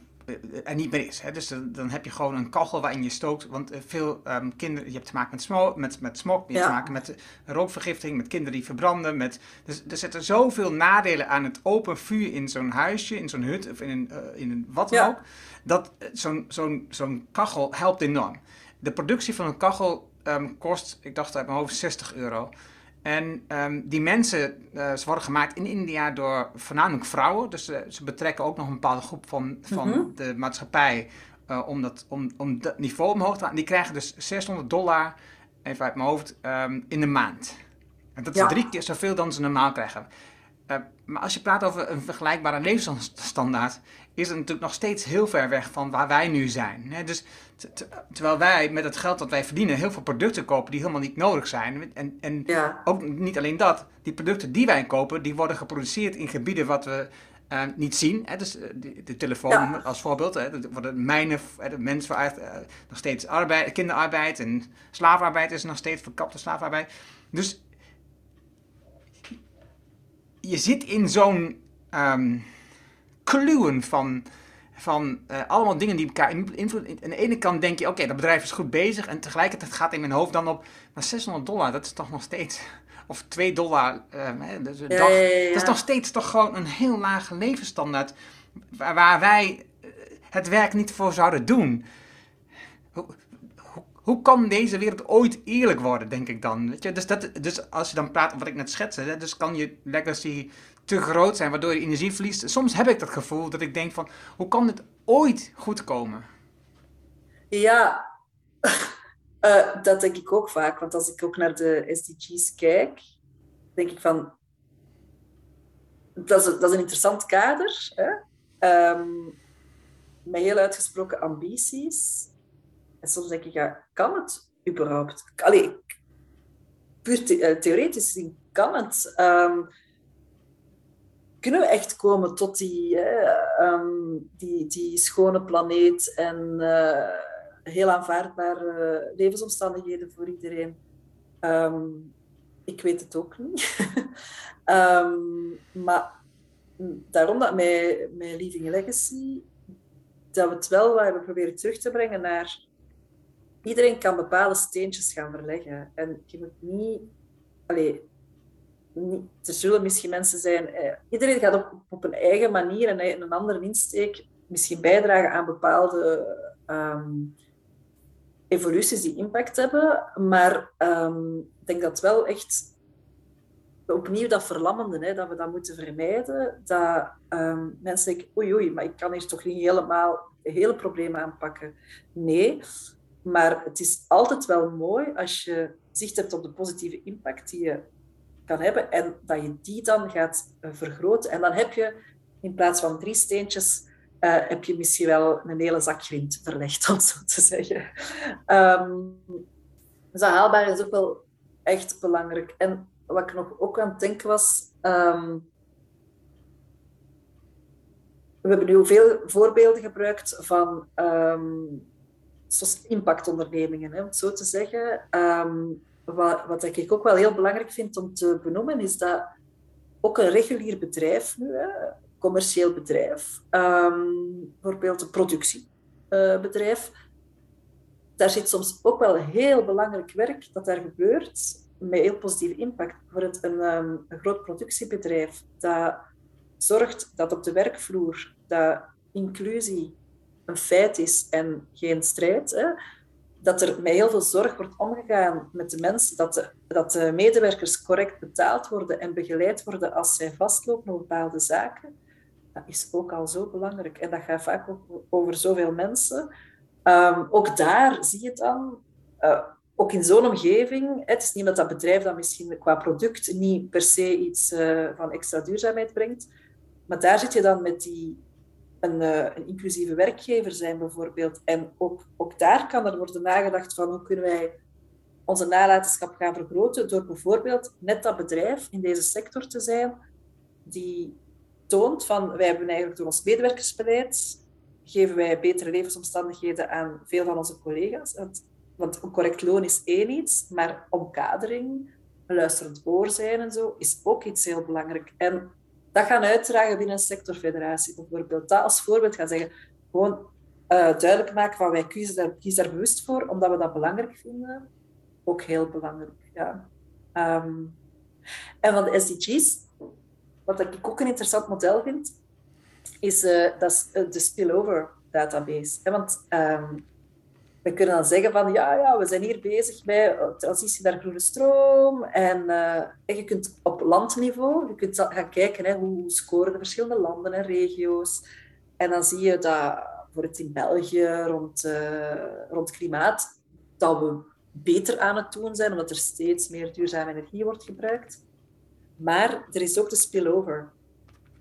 er niet meer is. Hè? Dus dan, heb je gewoon een kachel waarin je stookt. Want eh, veel um, kinderen, je hebt te maken met smog, met, met smog, je hebt te maken met rookvergiftiging, met kinderen die verbranden. Met, dus er zitten zoveel nadelen aan het open vuur in zo'n huisje, in zo'n hut of in een, uh, in een wat dan ook. Dat zo'n zo'n zo'n kachel helpt enorm. De productie van een kachel um, kost, ik dacht uit mijn hoofd, 60 euro. En um, die mensen, uh, ze worden gemaakt in India door voornamelijk vrouwen. Dus uh, ze betrekken ook nog een bepaalde groep van, van mm -hmm. de maatschappij uh, om, dat, om, om dat niveau omhoog te halen. Die krijgen dus 600 dollar, even uit mijn hoofd, um, in de maand. En dat is ja. drie keer zoveel dan ze normaal krijgen. maar als je praat over een vergelijkbare levensstandaard, is het natuurlijk nog steeds heel ver weg van waar wij nu zijn. Hè? Dus terwijl wij met het geld dat wij verdienen heel veel producten kopen die helemaal niet nodig zijn. En, en ja. ook niet alleen dat, die producten die wij kopen, die worden geproduceerd in gebieden wat we uh, niet zien. Hè? Dus de, de telefoon ja. als voorbeeld. Hè? Er worden mijnen, de mensen uh, nog steeds arbeid, kinderarbeid en slavenarbeid is nog steeds verkapte slavenarbeid. Dus je zit in zo'n um, kluwen van van uh, allemaal dingen die elkaar invloeden. Aan de ene kant denk je, oké, okay, dat bedrijf is goed bezig. En tegelijkertijd gaat in mijn hoofd dan op, maar 600 dollar, dat is toch nog steeds... [laughs] Of 2 dollar, uh, dus een ja, dag. Ja, ja, dat is nog steeds toch gewoon een heel lage levensstandaard. Waar, waar wij het werk niet voor zouden doen. Hoe, hoe, hoe kan deze wereld ooit eerlijk worden, denk ik dan. Weet je? Dus, dat, dus als je dan praat over wat ik net schetste, dus kan je legacy te groot zijn, waardoor je energie verliest. Soms heb ik dat gevoel dat ik denk van, hoe kan dit ooit goed komen? Ja, uh, [laughs] dat denk ik ook vaak. Want als ik ook naar de SDG's kijk, denk ik van, dat is, dat is een interessant kader. Hè? Um, met heel uitgesproken ambities. En soms denk ik, ja, kan het überhaupt? Allee, puur eh, theoretisch gezien kan het. Um, kunnen we echt komen tot die, um, die, die schone planeet en uh, heel aanvaardbare levensomstandigheden voor iedereen? Um, ik weet het ook niet. [laughs] maar daarom dat mijn, mijn Legacy, dat we het wel hebben proberen terug te brengen naar iedereen kan bepaalde steentjes gaan verleggen. En je moet niet... Allee, niet, er zullen misschien mensen zijn... Eh, iedereen gaat op, op een eigen manier en een andere insteek misschien bijdragen aan bepaalde um, evoluties die impact hebben. Maar um, ik denk dat wel echt opnieuw dat verlammende, hè, dat we dat moeten vermijden. Dat um, mensen denken, oei oei, maar ik kan hier toch niet helemaal hele probleem aanpakken. Nee, maar het is altijd wel mooi als je zicht hebt op de positieve impact die je kan hebben en dat je die dan gaat uh, vergroten. En dan heb je in plaats van drie steentjes, uh, heb je misschien wel een hele zak grind verlegd, [laughs] om zo te zeggen. Um, dus dat haalbaar is ook wel echt belangrijk. En wat ik nog ook aan het denken was, um, we hebben nu veel voorbeelden gebruikt van um, impactondernemingen, hè, om het zo te zeggen. Wat, wat ik ook wel heel belangrijk vind om te benoemen, is dat ook een regulier bedrijf nu, hè, commercieel bedrijf, um, bijvoorbeeld een productiebedrijf, uh, daar zit soms ook wel heel belangrijk werk dat daar gebeurt met heel positieve impact. Bijvoorbeeld een, um, een groot productiebedrijf dat zorgt dat op de werkvloer dat inclusie een feit is en geen strijd. Hè? Dat er met heel veel zorg wordt omgegaan met de mensen, dat de, dat de medewerkers correct betaald worden en begeleid worden als zij vastlopen op bepaalde zaken. Dat is ook al zo belangrijk. En dat gaat vaak over zoveel mensen. Um, ook daar zie je dan, uh, ook in zo'n omgeving, het is niet dat dat bedrijf dan misschien qua product niet per se iets uh, van extra duurzaamheid brengt, maar daar zit je dan met die een, uh, een, inclusieve werkgever zijn bijvoorbeeld. En ook, ook daar kan er worden nagedacht van hoe kunnen wij onze nalatenschap gaan vergroten door bijvoorbeeld net dat bedrijf in deze sector te zijn die toont van wij hebben eigenlijk door ons medewerkersbeleid geven wij betere levensomstandigheden aan veel van onze collega's. Want, want een correct loon is één iets, maar omkadering, luisterend oor zijn en zo, is ook iets heel belangrijk. En dat gaan uitdragen binnen een sectorfederatie bijvoorbeeld. Dat als voorbeeld gaan zeggen, gewoon uh, duidelijk maken van wij kiezen daar, daar bewust voor, omdat we dat belangrijk vinden. Ook heel belangrijk, ja. Um, en van de SDG's, wat ik ook een interessant model vind, is, uh, dat is uh, de spillover database. Want um, we kunnen dan zeggen van ja, ja, we zijn hier bezig met transitie naar groene stroom. En, uh, en je kunt op landniveau je kunt gaan kijken hè, hoe scoren de verschillende landen en regio's. En dan zie je dat bijvoorbeeld in België rond, uh, rond klimaat, dat we beter aan het doen zijn, omdat er steeds meer duurzame energie wordt gebruikt. Maar er is ook de spillover.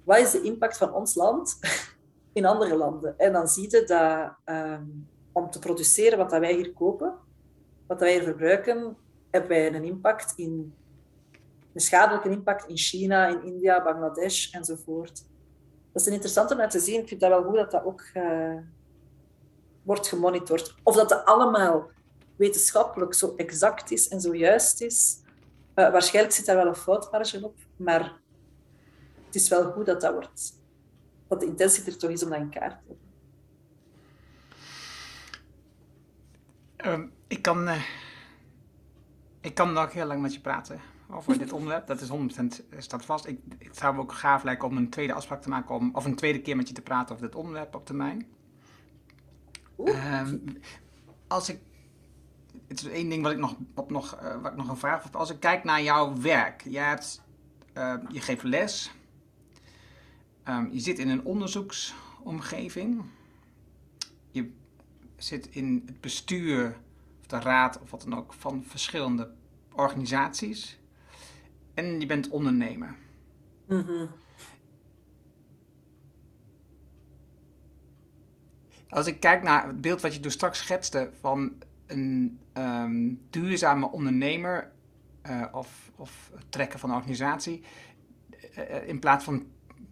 Wat is de impact van ons land [laughs] in andere landen? En dan zie je dat... Um, om te produceren wat dat wij hier kopen, wat wij hier verbruiken, hebben wij een impact in een schadelijke impact in China, in India, Bangladesh enzovoort. Dat is een interessante om naar te zien. Ik vind dat wel goed dat dat ook uh, wordt gemonitord. Of dat dat allemaal wetenschappelijk zo exact is en zo juist is. Uh, waarschijnlijk zit daar wel een foutmarge op, maar het is wel goed dat dat wordt. Dat de intentie er toch is om dat in kaart te hebben. Um, ik, kan, uh, ik kan nog heel lang met je praten over dit onderwerp. Dat is 100% staat vast. Ik, het zou me ook gaaf lijken om een tweede afspraak te maken, om, of een tweede keer met je te praten over dit onderwerp op termijn. Um, als ik het is één ding wat ik nog, wat nog, uh, wat ik nog een vraag heb. Als ik kijk naar jouw werk, je, hebt, uh, je geeft les, um, je zit in een onderzoeksomgeving, je zit in het bestuur of de raad of wat dan ook van verschillende organisaties en je bent ondernemer. Als ik kijk naar het beeld wat je toen straks schetste van een um, duurzame ondernemer uh, of, of trekken van een organisatie, uh, in plaats van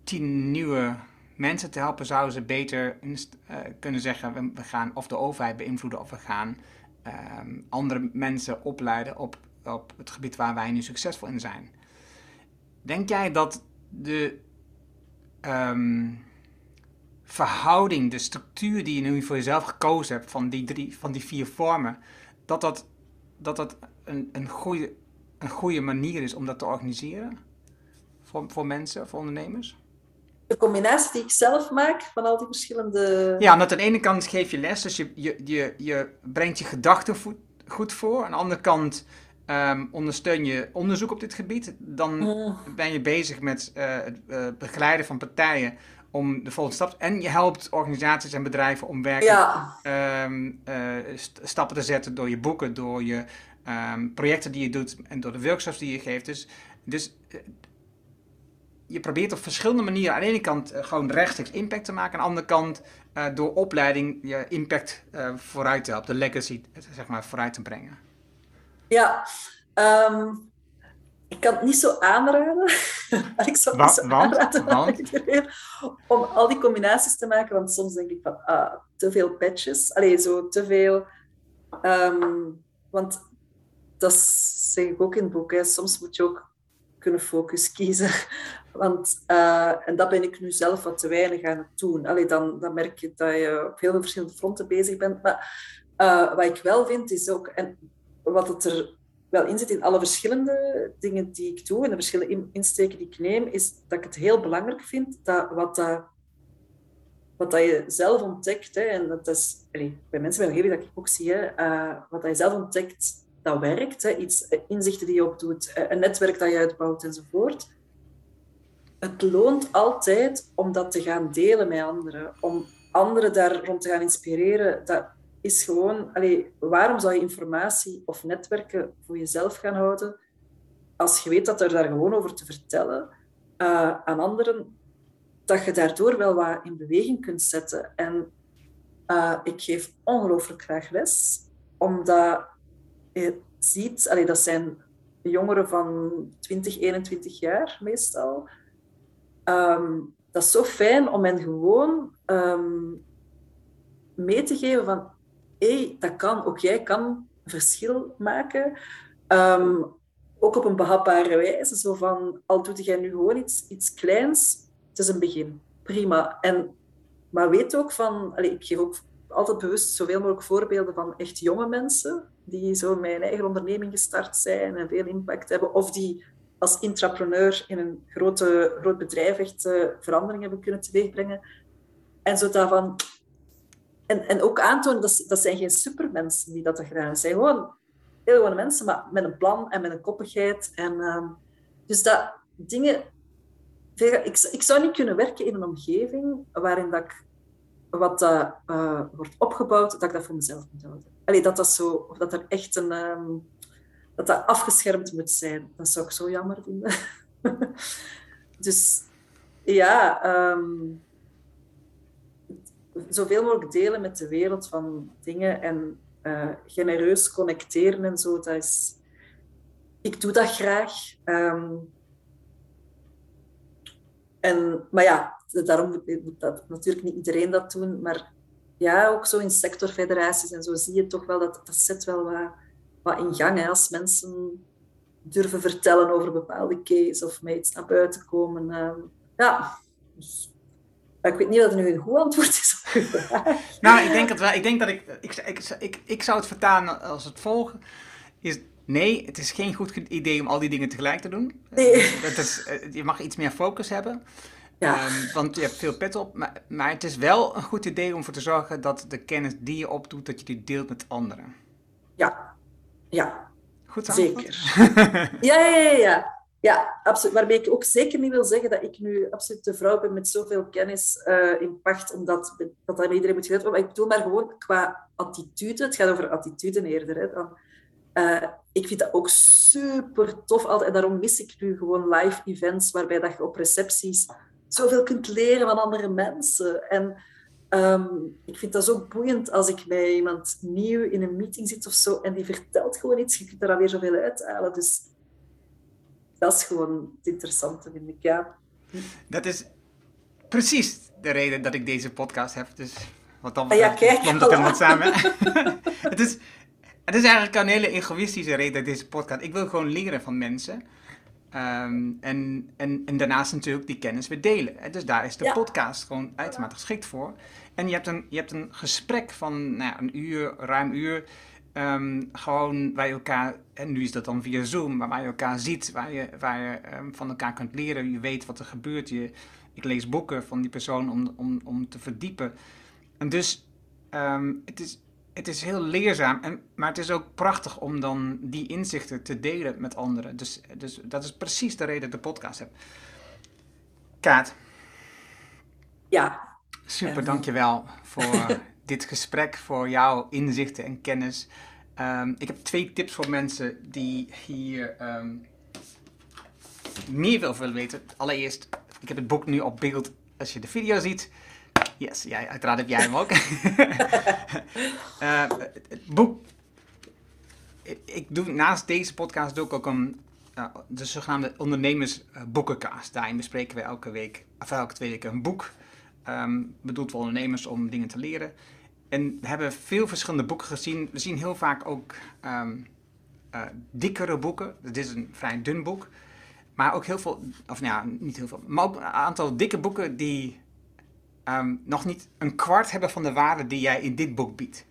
tien nieuwe mensen te helpen, zouden ze beter uh, kunnen zeggen: we gaan of de overheid beïnvloeden of we gaan um, andere mensen opleiden op, op het gebied waar wij nu succesvol in zijn. Denk jij dat de um, verhouding, de structuur die je nu voor jezelf gekozen hebt van die, drie, van die vier vormen, dat dat, dat, dat een, een, goede, een goede manier is om dat te organiseren voor, voor mensen, voor ondernemers? De combinatie die ik zelf maak van al die verschillende. Ja, aan de ene kant geef je les, dus je, je, je, je brengt je gedachten goed voor. Aan de andere kant um, ondersteun je onderzoek op dit gebied. Dan ben je bezig met uh, het uh, begeleiden van partijen om de volgende stap. En je helpt organisaties en bedrijven om werkelijk ehm, eh, stappen te zetten door je boeken, door je ehm, projecten die je doet en door de workshops die je geeft. Dus, dus eh, je probeert op verschillende manieren aan de ene kant eh, gewoon rechtstreeks impact te maken, aan de andere kant door opleiding je impact vooruit te helpen, de legacy zeg maar, vooruit te brengen. Ja, um ik kan het niet zo aanraden. [laughs] ik zou het niet zo aanraden [laughs] om al die combinaties te maken, want soms denk ik van ah, te veel patches. Allee, zo te veel. Um, want dat zeg ik ook in het boek. Hè. Soms moet je ook kunnen focus kiezen. Want, uh, en dat ben ik nu zelf wat te weinig aan het doen. Allee, dan, dan merk je dat je op heel veel verschillende fronten bezig bent. Maar uh, wat ik wel vind is ook, en wat het er wel inzit in alle verschillende dingen die ik doe en de verschillende insteken die ik neem, is dat ik het heel belangrijk vind dat wat, dat, wat dat je zelf ontdekt, hè, en dat is bij mensen bij omgeving dat ik ook zie, wat dat je zelf ontdekt, dat werkt. Hè, iets, eh, inzichten die je opdoet, eh, een netwerk dat je uitbouwt enzovoort. Het loont altijd om dat te gaan delen met anderen, om anderen daar rond te gaan inspireren. Dat, is gewoon, allee, waarom zou je informatie of netwerken voor jezelf gaan houden als je weet dat er daar gewoon over te vertellen uh, aan anderen, dat je daardoor wel wat in beweging kunt zetten. En uh, ik geef ongelooflijk graag les, omdat je ziet, allee, dat zijn jongeren van 20, 21 jaar meestal. Um, dat is zo fijn om hen gewoon um, mee te geven van hey, dat kan, ook jij kan verschil maken. Um, ook op een behapbare wijze. Zo van, al doet jij nu gewoon iets, iets kleins, het is een begin. Prima. En, maar weet ook van, ik geef ook altijd bewust zoveel mogelijk voorbeelden van echt jonge mensen die zo een eigen onderneming gestart zijn en veel impact hebben. Of die als intrapreneur in een grote, groot bedrijf echt uh, verandering hebben kunnen teweegbrengen. En zo daarvan, en, en ook aantonen, dat, dat zijn geen supermensen die dat gedaan hebben. zijn gewoon heel gewone mensen, maar met een plan en met een koppigheid. En, uh, dus dat dingen... Ik, ik zou niet kunnen werken in een omgeving waarin dat ik, wat uh, wordt opgebouwd, dat ik dat voor mezelf moet houden. Allee, dat dat zo... Of dat er echt een... Um, dat dat afgeschermd moet zijn. Dat zou ik zo jammer vinden. [laughs] dus ja... Um, zoveel mogelijk delen met de wereld van dingen en uh, genereus connecteren en zo. Dat is, ik doe dat graag. Um, en, maar ja, daarom moet dat natuurlijk niet iedereen dat doen. Maar ja, ook zo in sectorfederaties en zo zie je toch wel dat dat zet wel wat, wat in gang. Hè, als mensen durven vertellen over bepaalde case of met iets naar buiten komen. Uh, ja, dus ik weet niet of dat nu een goed antwoord is [laughs] nou, ik denk, het wel, ik denk dat ik, ik, ik, ik, ik zou het vertalen als het volgt. Is, nee, het is geen goed idee om al die dingen tegelijk te doen. Nee. Dat is, eh, je mag iets meer focus hebben. Ja. Um, want je hebt veel pet op. Maar, maar het is wel een goed idee om ervoor te zorgen dat de kennis die je opdoet, dat je die deelt met anderen. Ja, Ja, Goed zeker. [laughs] ja, ja, ja, ja. Ja, absoluut. Waarbij ik ook zeker niet wil zeggen dat ik nu absoluut de vrouw ben met zoveel kennis uh, in pacht, omdat dat aan iedereen moet geweten worden. Maar ik bedoel maar gewoon qua attitude. Het gaat over attitude eerder. Hè, dan, uh, ik vind dat ook super tof altijd. En daarom mis ik nu gewoon live events waarbij dat je op recepties zoveel kunt leren van andere mensen. En um, ik vind dat zo boeiend als ik bij iemand nieuw in een meeting zit of zo en die vertelt gewoon iets. Je kunt er dan weer zoveel uithalen. Dus dat is gewoon het interessante, vind ik. Ja. Dat is precies de reden dat ik deze podcast heb. Dus wat dan ah, ja, kijk, komt het helemaal samen. [laughs] het, is, het is eigenlijk een hele egoïstische reden, deze podcast. Ik wil gewoon leren van mensen. Um, en, en, en daarnaast natuurlijk die kennis weer delen. Dus daar is de podcast gewoon uitermate geschikt voor. En je hebt een, je hebt een gesprek van nou een uur, ruim uur. Um, gewoon waar je elkaar, en nu is dat dan via Zoom, maar waar je elkaar ziet, waar je, waar je um, van elkaar kunt leren. Je weet wat er gebeurt. Je, ik lees boeken van die persoon om, om, om te verdiepen. En dus um, het, is, het is heel leerzaam, en, maar het is ook prachtig om dan die inzichten te delen met anderen. Dus, dus dat is precies de reden dat de podcast heb. Kaat. Ja. Super, dankjewel voor [laughs] dit gesprek, voor jouw inzichten en kennis. Um, ik heb twee tips voor mensen die hier um, meer wil willen weten. Allereerst, ik heb het boek nu op beeld als je de video ziet. Yes, jij, uiteraard heb jij hem ook. uh, [laughs] het boek. Ik doe naast deze podcast doe ik ook een uh, de zogenaamde ondernemersboekencast. Daarin bespreken we elke week, of elke twee weken een boek. Um, bedoeld voor ondernemers om dingen te leren. En we hebben veel verschillende boeken gezien. We zien heel vaak ook um, uh, dikkere boeken. Dit is een vrij dun boek. Maar ook heel veel, of nou ja, niet heel veel, maar ook een aantal dikke boeken die um, nog niet een kwart hebben van de waarde die jij in dit boek biedt.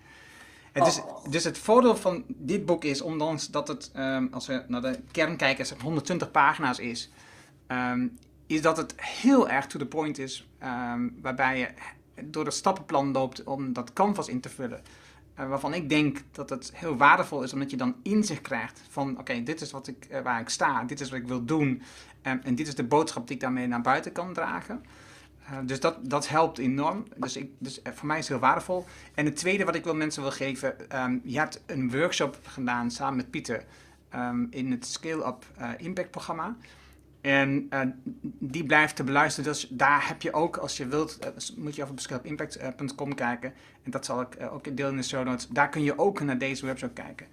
Het is, oh. Dus het voordeel van dit boek is, ondanks dat het, um, als we naar de kern kijken, 120 pagina's is, um, is dat het heel erg to the point is, waarbij je door het stappenplan loopt om dat canvas in te vullen. Uh, waarvan ik denk dat het heel waardevol is, omdat je dan inzicht krijgt van: oké, dit is wat ik, uh, waar ik sta, dit is wat ik wil doen, um, en dit is de boodschap die ik daarmee naar buiten kan dragen. Uh, dus dat, dat helpt enorm. Dus, ik, dus voor mij is het heel waardevol. En het tweede wat ik wil mensen wil geven: um, je hebt een workshop gedaan samen met Pieter in het Scale Up Impact programma. En uh, die blijft te beluisteren. Dus daar heb je ook, als je wilt, uh, moet je even op scalepimpact.com kijken. En dat zal ik uh, ook delen in de show notes. Daar kun je ook naar deze website kijken.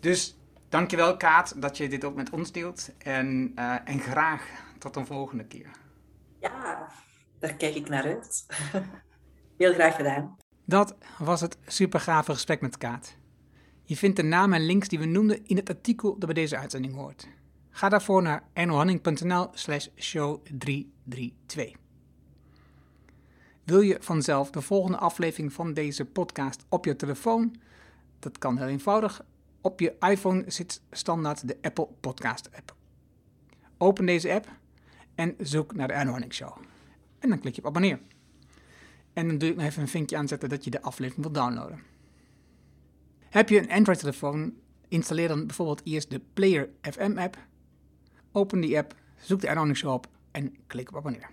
Dus dankjewel Kaat dat je dit ook met ons deelt. En, en graag tot een volgende keer. Ja, daar kijk ik naar uit. [laughs] Heel graag gedaan. Dat was het super gave gesprek met Kaat. Je vindt de namen en links die we noemden in het artikel dat bij deze uitzending hoort. Ga daarvoor naar ernohanning.nl slash show 332. Wil je vanzelf de volgende aflevering van deze podcast op je telefoon? Dat kan heel eenvoudig. Op je iPhone zit standaard de Apple Podcast app. Open deze app en zoek naar de Erno Show. En dan klik je op abonneer. En dan doe ik nog even een vinkje aanzetten dat je de aflevering wilt downloaden. Heb je een Android-telefoon? Installeer dan bijvoorbeeld eerst de Player FM app Open die app, zoek de Show op en klik op abonneren.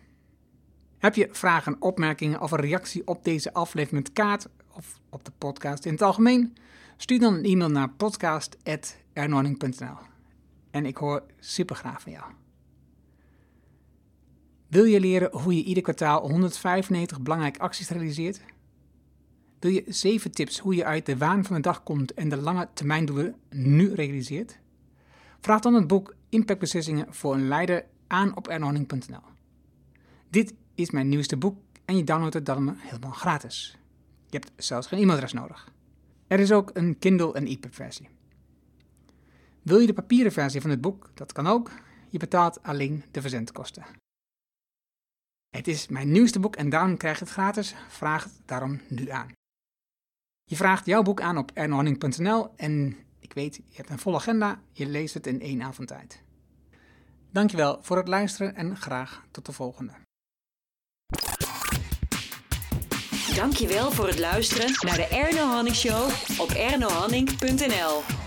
Heb je vragen, opmerkingen of een reactie op deze aflevering met kaart of op de podcast in het algemeen? Stuur dan een e-mail naar podcast.ernorning.nl en ik hoor super graag van jou. Wil je leren hoe je ieder kwartaal 195 belangrijke acties realiseert? Wil je 7 tips hoe je uit de waan van de dag komt en de lange termijndoelen nu realiseert? Vraag dan het boek Impactbeslissingen voor een leider aan op. Dit is mijn nieuwste boek en je downloadt het dan helemaal gratis. Je hebt zelfs geen e-mailadres nodig. Er is ook een Kindle en EPUB versie. Wil je de papieren versie van het boek? Dat kan ook. Je betaalt alleen de verzendkosten. Het is mijn nieuwste boek en daarom krijg je het gratis. Vraag het daarom nu aan. Je vraagt jouw boek aan op ernohanning.nl en ik weet, je hebt een volle agenda, je leest het in één avond tijd. Dankjewel voor het luisteren en graag tot de volgende. Dankjewel voor het luisteren naar de Erno Hanning Show op ernohanning.nl.